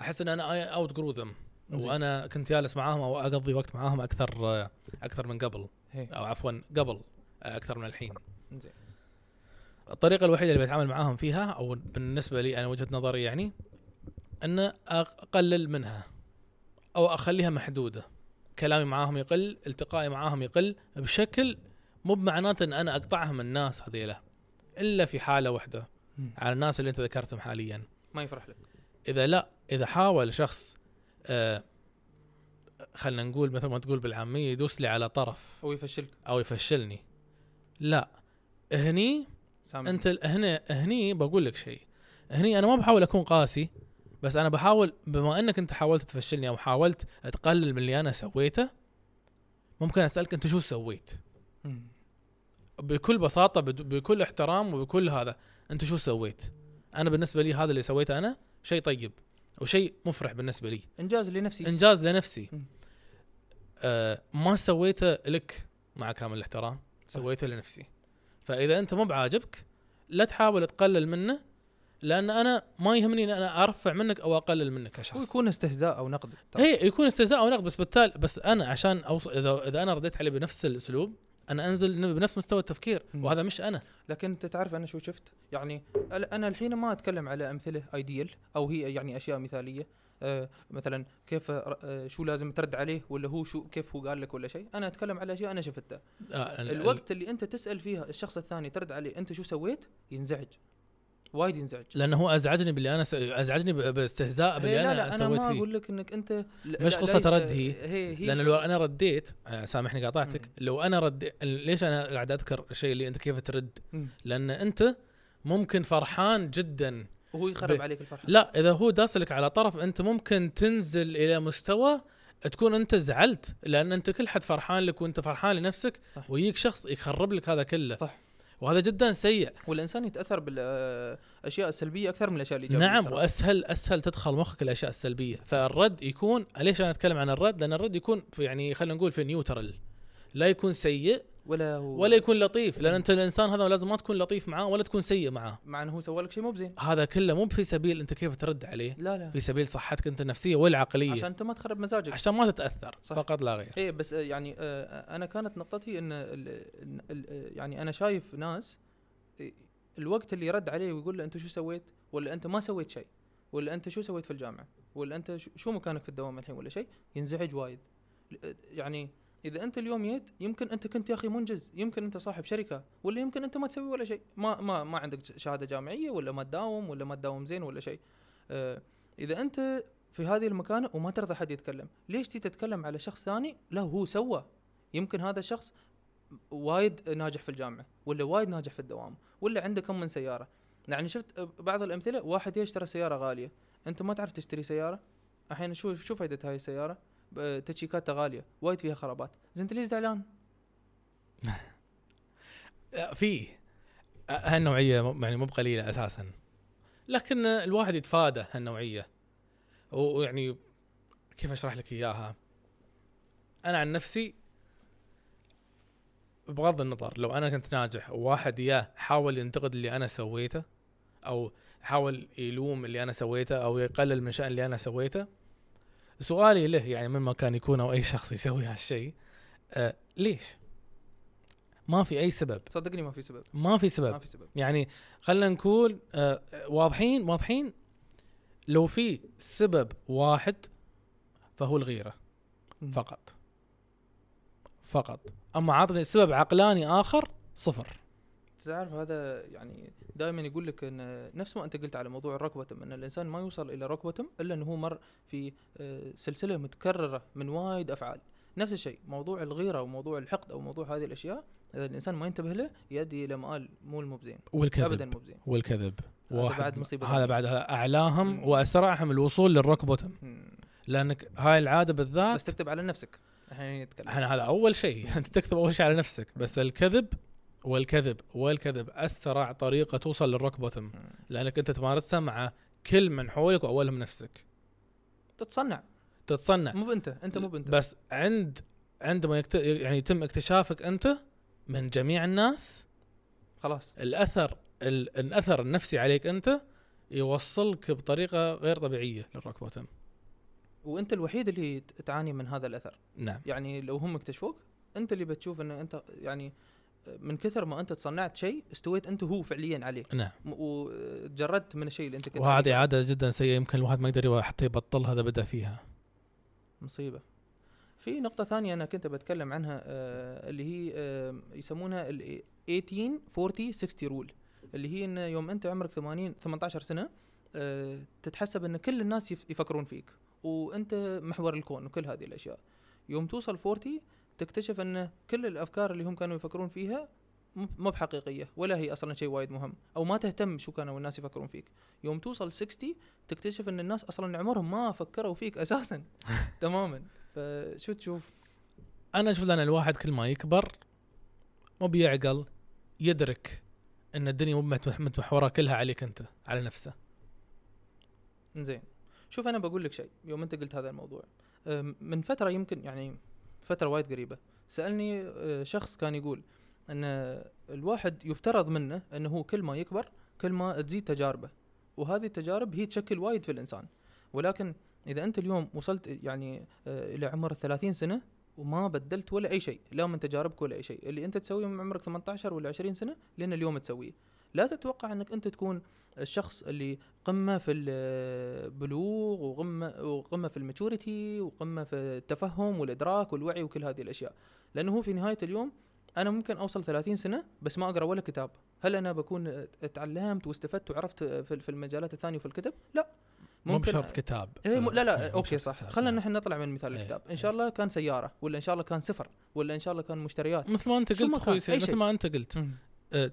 أحس إن أنا outgrow them. وأنا كنت جالس معاهم أو أقضي وقت معاهم أكثر آه، أكثر من قبل. هي. أو عفوا قبل آه، أكثر من الحين. زين. الطريقة الوحيدة اللي بتعامل معاهم فيها أو بالنسبة لي أنا وجهة نظري يعني أن أقلل منها أو أخليها محدودة. كلامي معاهم يقل التقائي معاهم يقل بشكل مو بمعناته أن أنا أقطعهم من الناس هذيله إلا في حالة واحدة. على الناس اللي أنت ذكرتهم حاليا. ما يفرح لك. إذا لا إذا حاول شخص آه خلينا نقول مثل ما تقول بالعامية يدوس لي على طرف. أو يفشلك. أو يفشلني. لا. هني سامع أنت هنا هني بقول لك شيء. هني أنا ما بحاول أكون قاسي بس أنا بحاول بما أنك أنت حاولت تفشلني أو حاولت تقلل من اللي أنا سويته ممكن أسألك أنت شو سويت؟ مم. بكل بساطة بكل احترام وبكل هذا أنت شو سويت؟ أنا بالنسبة لي هذا اللي سويته أنا شيء طيب وشيء مفرح بالنسبة لي. إنجاز لنفسي. إنجاز لنفسي. مم. آه ما سويته لك مع كامل الاحترام سويته لنفسي. فإذا أنت مو بعاجبك لا تحاول تقلل منه لأن أنا ما يهمني إن أنا أرفع منك أو أقلل منك كشخص. ويكون استهزاء أو نقد. اي يكون استهزاء أو نقد بس بالتالي بس أنا عشان اوصل إذا إذا أنا رديت عليه بنفس الأسلوب أنا أنزل بنفس مستوى التفكير. وهذا مش أنا. لكن أنت تعرف أنا شو شفت؟ يعني أنا الحين ما أتكلم على أمثلة ideal أو هي يعني أشياء مثالية. مثلا كيف آه شو لازم ترد عليه ولا هو شو كيف هو قال لك ولا شيء. أنا أتكلم على أشياء أنا شفتها. آه ال- الوقت اللي أنت تسأل فيها الشخص الثاني ترد عليه أنت شو سويت؟ ينزعج. وايد ينزعج. لأنه هو أزعجني باللي أنا س... أزعجني باستهزاء باللي لا أنا لا أنا سويت ما فيه. أقول لك إنك أنت مش لا- رد هي. هي هي. لأن لو أنا رديت آه، سامحني قاطعتك. مم. لو أنا رديت ليش أنا قاعد أذكر الشيء اللي أنت كيف ترد؟ مم. لأن أنت ممكن فرحان جدا وهو يخرب ب- عليك الفرحة. لا إذا هو داسلك على طرف أنت ممكن تنزل إلى مستوى تكون أنت زعلت لأن أنت كل حد فرحان لك وأنت فرحان لنفسك صح. ويجيك شخص يخرب لك هذا كله. صح. وهذا جدا سيء. والإنسان يتأثر بالأشياء السلبية أكثر من الأشياء الإيجابية نعم ترى. وأسهل أسهل تدخل مخك الأشياء السلبية. فالرد يكون ليش أنا أتكلم عن الرد؟ لأن الرد يكون في يعني خلينا نقول في نيوترال لا يكون سيء ولا هو ولا يكون لطيف لأن أنت الإنسان هذا لازم ما تكون لطيف معاه ولا تكون سيء معاه. مع إنه هو سوى لك شيء مو بزين. هذا كله مو في سبيل أنت كيف ترد عليه لا لا. في سبيل صحتك أنت النفسية والعقلية. عشان أنت ما تخرب مزاجك. عشان ما تتأثر صح. فقط لا غير. إيه بس آه، يعني آه، أنا كانت نقطتي إن يعني أنا شايف ناس آه، الوقت اللي رد عليه ويقول له أنت شو سويت؟ ولا أنت ما سويت شيء؟ ولا أنت شو سويت في الجامعة؟ ولا أنت شو- مكانك في الدوام الحين ولا شيء؟ ينزعج وايد. يعني إذا أنت اليوم جيت يمكن أنت كنت يا أخي منجز يمكن أنت صاحب شركة ولا يمكن أنت ما تسوي ولا شيء. ما ما ما عندك شهادة جامعية ولا ما تداوم ولا ما تداوم زين ولا شيء. آه، إذا أنت في هذه المكانة وما ترضى حد يتكلم ليش تي تتكلم على شخص ثاني؟ لا هو سوى. يمكن هذا الشخص وايد ناجح في الجامعة ولا وايد ناجح في الدوام ولا عنده كم من سيارة. يعني شفت بعض الأمثلة واحد يشتري سيارة غالية. أنت ما تعرف تشتري سيارة؟ الحين شو شو فائده هاي السيارة. تشيكاتها غالية وايد فيها خرابات. زين انت ليش زعلان؟ آه، في. آه، هالنوعية يعني مو بقليلة أساسا. لكن الواحد يتفادى هالنوعية. ويعني كيف أشرح لك إياها؟ أنا عن نفسي بغض النظر لو أنا كنت ناجح وواحد يا حاول ينتقد اللي أنا سويته أو حاول يلوم اللي أنا سويته أو يقلل من شأن اللي أنا سويته سؤالي له يعني من ما كان يكون أو أي شخص يسوي هالشيء آه ليش؟ ما في أي سبب. صدقني ما في سبب. ما في سبب. ما في سبب. يعني خلينا نكون آه، واضحين؟ واضحين؟ لو في سبب واحد فهو الغيرة. مم. فقط. فقط. أما عطني سبب عقلاني آخر صفر. تعرف هذا يعني دائما يقول لك إن نفس ما أنت قلت على موضوع الروكبتم إن الإنسان ما يوصل إلى روكبتم إلا إنه هو مر في آه، سلسلة متكررة من وايد أفعال. نفس الشيء موضوع الغيرة وموضوع الحقد أو موضوع هذه الأشياء إذا الإنسان ما ينتبه له يؤدي إلى مآل مو مو بزين ابدا والكذب مو بزين. والكذب. هذا واحد بعد مصيبة هذا. بعد أعلاهم. وأسرعهم الوصول مم. لأنك هاي العادة بالذات بس تكتب على نفسك. الحين نتكلم إحنا هذا أول شيء. أنت تكتب أول شيء على نفسك. بس الكذب والكذب والكذب أسرع طريقة توصل للروك بوتم. لأنك أنت تمارسها مع كل من حولك وأولهم نفسك. تتصنع. تتصنع. مو بنت أنت مو بنت بس عند عندما يكت... يعني يتم اكتشافك أنت من جميع الناس خلاص. الأثر ال... الأثر النفسي عليك أنت يوصلك بطريقة غير طبيعية للروك بوتم. وأنت الوحيد اللي تعاني من هذا الأثر. نعم. يعني لو هم اكتشفوك أنت اللي بتشوف إن أنت يعني من كثر ما أنت تصنعت شيء استويت أنت هو فعليا عليه. نعم. وتجردت من الشيء اللي أنت كنت وهذه. عادة جدا سيئة يمكن الواحد ما يقدر حتى يبطلها اذا بدأ فيها. مصيبة. في نقطة ثانية أنا كنت بتكلم عنها آه اللي هي آه يسمونها ال 18 40 60 رول اللي هي إن يوم أنت عمرك 80 18 سنة آه تتحسب إن كل الناس يف- يفكرون فيك وأنت محور الكون وكل هذه الأشياء. يوم توصل 40 تكتشف إن كل الأفكار اللي هم كانوا يفكرون فيها مو بحقيقية ولا هي أصلا شيء وايد مهم. أو ما تهتم شو كانوا الناس يفكرون فيك. يوم توصل 60 تكتشف أن الناس أصلا عمرهم ما فكروا فيك أساسا. تماما. فشو تشوف؟ أنا أشوف ان الواحد كل ما يكبر مو بيعقل يدرك أن الدنيا مو متمح- متمحوره كلها عليك أنت على نفسه. زين شوف أنا بقول لك شيء يوم أنت قلت هذا الموضوع. من فترة يمكن يعني فترة وايد قريبة. سألني أه، شخص كان يقول إن الواحد يفترض منه إنه هو كل ما يكبر كل ما تزيد تجاربه. وهذه التجارب هي تشكل وايد في الإنسان. ولكن إذا أنت اليوم وصلت يعني أه، إلى عمر 30 سنة وما بدلت ولا أي شيء لا من تجاربك ولا أي شيء. اللي أنت تسويه من عمرك 18 ولا 20 سنة لين اليوم تسويه. لا تتوقع أنك أنت تكون الشخص اللي قمة في البلوغ وقمه وقمة في ال maturity وقمة في التفهم والإدراك والوعي وكل هذه الأشياء. لأنه هو في نهاية اليوم أنا ممكن أوصل 30 سنة بس ما أقرأ ولا كتاب. هل أنا بكون تعلمت واستفدت وعرفت في في المجالات الثانية وفي الكتب؟ لا. مو بشرط كتاب. إيه م... لا لا إيه، أوكي صح. خلينا نحن نطلع من مثال إيه، الكتاب. إن شاء إيه. الله كان سيارة ولا إن شاء الله كان سفر ولا إن شاء الله كان مشتريات. مثل ما أنت قلت أخوي مثل. ما أنت قلت.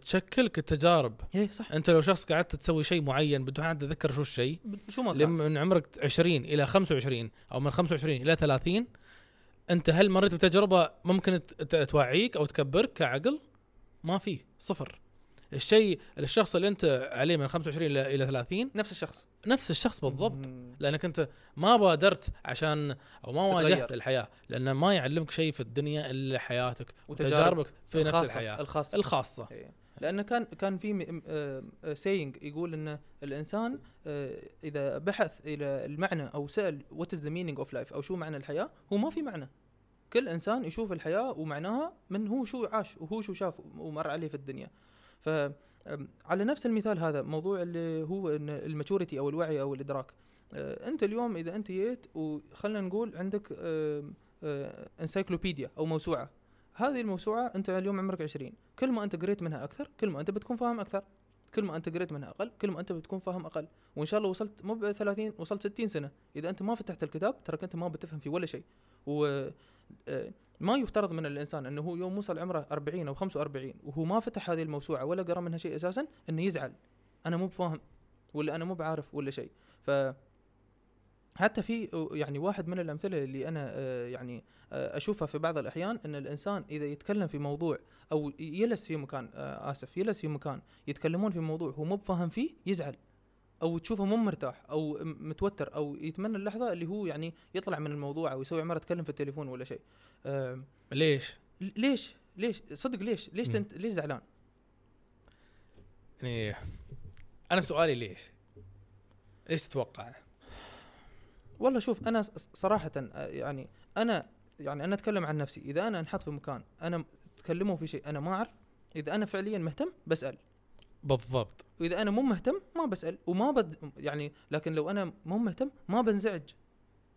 تشكلك التجارب. إيه صح. أنت لو شخص قعدت تسوي شيء معين بدون حد تتذكر شو الشيء. شو ما من عمرك 20 إلى 25 أو من 25 إلى 30 أنت هل مريت بتجربة ممكن توعيك أو تكبرك كعقل؟ ما في صفر. الشيء الشخص اللي أنت عليه من 25 إلى إلى 30 نفس الشخص. نفس الشخص بالضبط. مم. لأنك أنت ما بادرت عشان أو ما تتغير. واجهت الحياة. لأن ما يعلمك شيء في الدنيا إلا حياتك وتجارب وتجاربك في نفس الحياة. الخاصة. الخاصة. إيه. لأنه كان كان في saying يقول إن الإنسان آه، إذا بحث إلى المعنى أو سأل what is the meaning of life أو شو معنى الحياة هو ما في معنى. كل إنسان يشوف الحياة ومعناها من هو شو عاش وهو شو شاف ومر عليه في الدنيا. ف على نفس المثال هذا موضوع اللي هو ال maturity أو الوعي أو الإدراك. آه، أنت اليوم إذا أنت جيت وخلنا نقول عندك encyclopedia أو موسوعة. هذه الموسوعة أنت اليوم عمرك 20 كل ما أنت قريت منها أكثر كل ما أنت بتكون فاهم أكثر. كل ما أنت قريت منها أقل كل ما أنت بتكون فاهم أقل. وإن شاء الله وصلت مو ب 30 وصلت 60 سنة. إذا أنت ما فتحت الكتاب تراك أنت ما بتفهم فيه ولا شيء. و ما يفترض من الإنسان أنه هو يوم وصل عمره 40 أو 45 وهو ما فتح هذه الموسوعة ولا قرأ منها شيء أساسا إنه يزعل. أنا مو بفاهم ولا أنا مو بعارف ولا شيء. ف حتى في يعني واحد من الأمثلة اللي أنا آه، يعني آه، أشوفها في بعض الأحيان إن الإنسان إذا يتكلم في موضوع أو يلس في مكان آه، آسف يلس في مكان يتكلمون في موضوع هو مو بفاهم فيه يزعل. أو تشوفه مو مرتاح أو متوتر أو يتمنى اللحظة اللي هو يعني يطلع من الموضوع أو يسوي عمره يتكلم في التليفون ولا شيء ليش؟ ليش ليش صدق ليش ليش. أنت ليش زعلان يعني أنا سؤالي ليش؟ إيش تتوقع؟ والله شوف أنا صراحة آه، يعني أنا يعني أنا أتكلم عن نفسي إذا أنا انحط في مكان أنا تكلموا في شيء أنا ما أعرف إذا أنا فعليا مهتم بسأل بالضبط. وإذا أنا مو مهتم ما بسأل وما بد يعني لكن لو أنا مو مهتم ما بنزعج.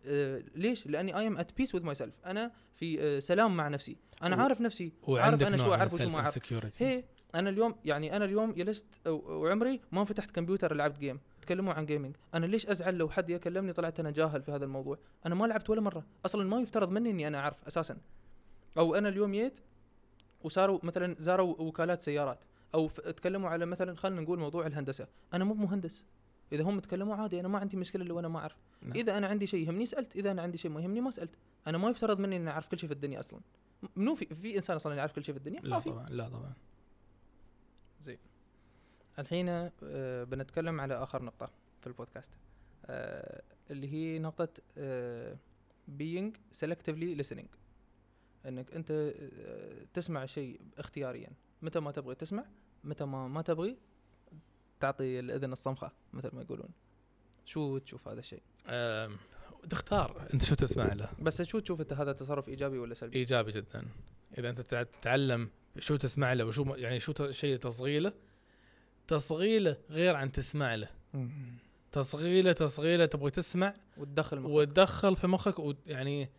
آه ليش؟ لأني I am at peace with myself أنا في آه سلام مع نفسي. أنا و- عارف نفسي عارف أنا شو أعرف وشو ما أعرف. هي أنا اليوم يعني أنا اليوم جلست وعمري ما فتحت كمبيوتر لعبت game تكلموا عن gaming أنا ليش أزعل لو حد يكلمني طلعت أنا جاهل في هذا الموضوع؟ أنا ما لعبت ولا مرة. أصلا ما يفترض مني إني أنا أعرف أساسا. أو أنا اليوم جيت وصاروا مثلا زاروا وكالات سيارات. أو تكلموا على مثلا خلينا نقول موضوع الهندسة. أنا مو مهندس. إذا هم تكلموا عادي أنا ما عندي مشكلة لو أنا ما أعرف. نعم. إذا أنا عندي شيء يهمني سألت. إذا أنا عندي شيء ما يهمني ما سألت. أنا ما يفترض مني إني أعرف كل شيء في الدنيا أصلا. منو في في إنسان أصلا يعرف كل شيء في الدنيا؟ ما لا في. طبعا لا طبعا. الحين آه، بنتكلم على آخر نقطة في البودكاست. آه، اللي هي نقطة آه، being selectively listening. إنك أنت آه، تسمع شيء اختياريا. متى ما تبغي تسمع متى ما ما تبغي تعطي الإذن الصمخة مثل ما يقولون. شو تشوف هذا الشيء؟ تختار. أنت شو تسمع له؟ بس شو تشوف أنت هذا تصرف إيجابي ولا سلبي؟ إيجابي جدا. إذا أنت تع- تتعلم شو تسمع له وشو يعني شو ت- شيء تصغيله تصغيله غير عن تسمع له. تصغيله تصغيله تبغى تسمع وتدخل مخك. وتدخل في مخك ويعني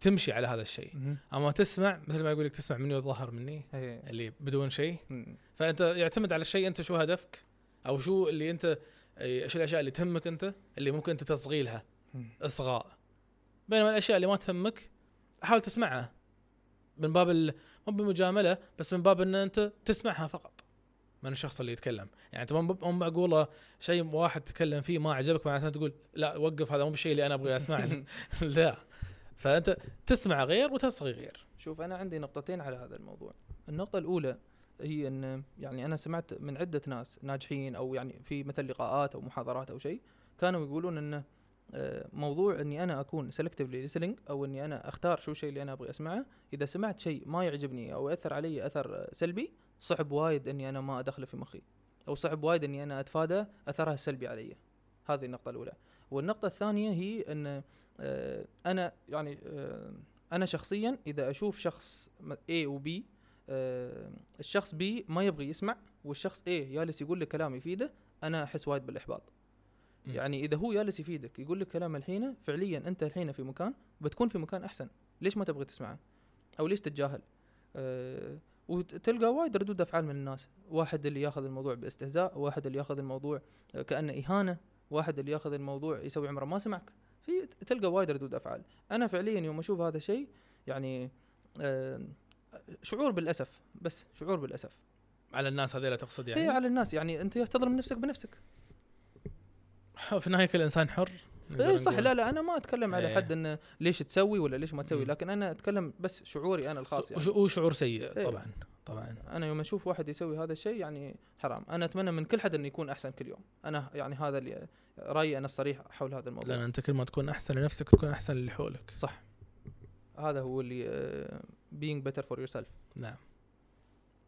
تمشي على هذا الشيء. أما تسمع مثل ما يقول لك تسمع مني وظهر مني إيه. اللي بدون شيء. فأنت يعتمد على الشيء أنت شو هدفك؟ أو شو اللي أنت شو الأشياء اللي تهمك أنت اللي ممكن أنت تصغي لها مم. إصغاء. بينما الأشياء اللي ما تهمك حاول تسمعها. من باب ال... مو بمجاملة بس من باب إن أنت تسمعها فقط. من الشخص اللي يتكلم. يعني أنت مو مو معقوله شيء واحد تكلم فيه ما عجبك معناته تقول لا وقف هذا مو بالشيء اللي أنا أبغى اسمعه لا. فأنت تسمع غير وتصغي غير. شوف أنا عندي نقطتين على هذا الموضوع. النقطة الأولى هي إن يعني أنا سمعت من عدة ناس ناجحين أو يعني في مثل لقاءات أو محاضرات أو شيء كانوا يقولون انه آه، موضوع إني أنا أكون سلكتفلي listening أو إني أنا أختار شو الشيء اللي أنا أبغى أسمعه. إذا سمعت شيء ما يعجبني أو يأثر علي أثر سلبي صعب وايد إني أنا ما أدخله في مخي. أو صعب وايد إني أنا أتفادى أثرها السلبي علي. هذه النقطة الأولى. والنقطة الثانية هي إن أنا يعني آه، أنا شخصيا إذا أشوف شخص A و B آه، الشخص B ما يبغي يسمع والشخص A جالس يقول لك كلام يفيده أنا أحس وايد بالإحباط. يعني إذا هو جالس يفيدك يقول لك كلام الحين فعليا أنت الحين في مكان بتكون في مكان أحسن. ليش ما تبغي تسمعه؟ أو ليش تتجاهل؟ أه وتلقى وايد ردود أفعال من الناس. واحد اللي ياخذ الموضوع باستهزاء واحد اللي ياخذ الموضوع آه، كأنه إهانة واحد اللي ياخذ الموضوع يسوي عمره ما سمعك. في تلقى وايد ردود أفعال. أنا فعليا يوم أشوف هذا الشيء يعني أه شعور بالأسف بس شعور بالأسف. على الناس هذيلا تقصد يعني؟ هي يعني على الناس. يعني أنت تظلم نفسك بنفسك. في النهايه كل إنسان حر. اي صح. لا لا أنا ما أتكلم على إيه. حد إنه ليش تسوي ولا ليش ما تسوي. لكن أنا أتكلم بس شعوري أنا الخاص يعني. وش- وشعور سيء إيه. طبعا. طبعا. أنا يوم أشوف واحد يسوي هذا الشيء يعني حرام. أنا أتمنى من كل حد انه يكون أحسن كل يوم. أنا يعني هذا اللي رأيي أنا الصريح حول هذا الموضوع. لأن أنت كل ما تكون أحسن لنفسك تكون أحسن للي حولك. صح. هذا هو اللي آه، being better for yourself. نعم.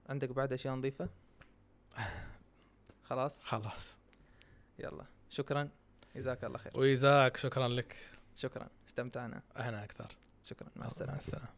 عندك بعد أشياء نضيفة؟ خلاص. خلاص. يلا. شكرا. جزاك الله خير. وإيزاك شكرا لك. شكرا. استمتعنا. إحنا أكثر. شكرا. مع مع السلامه السلامة.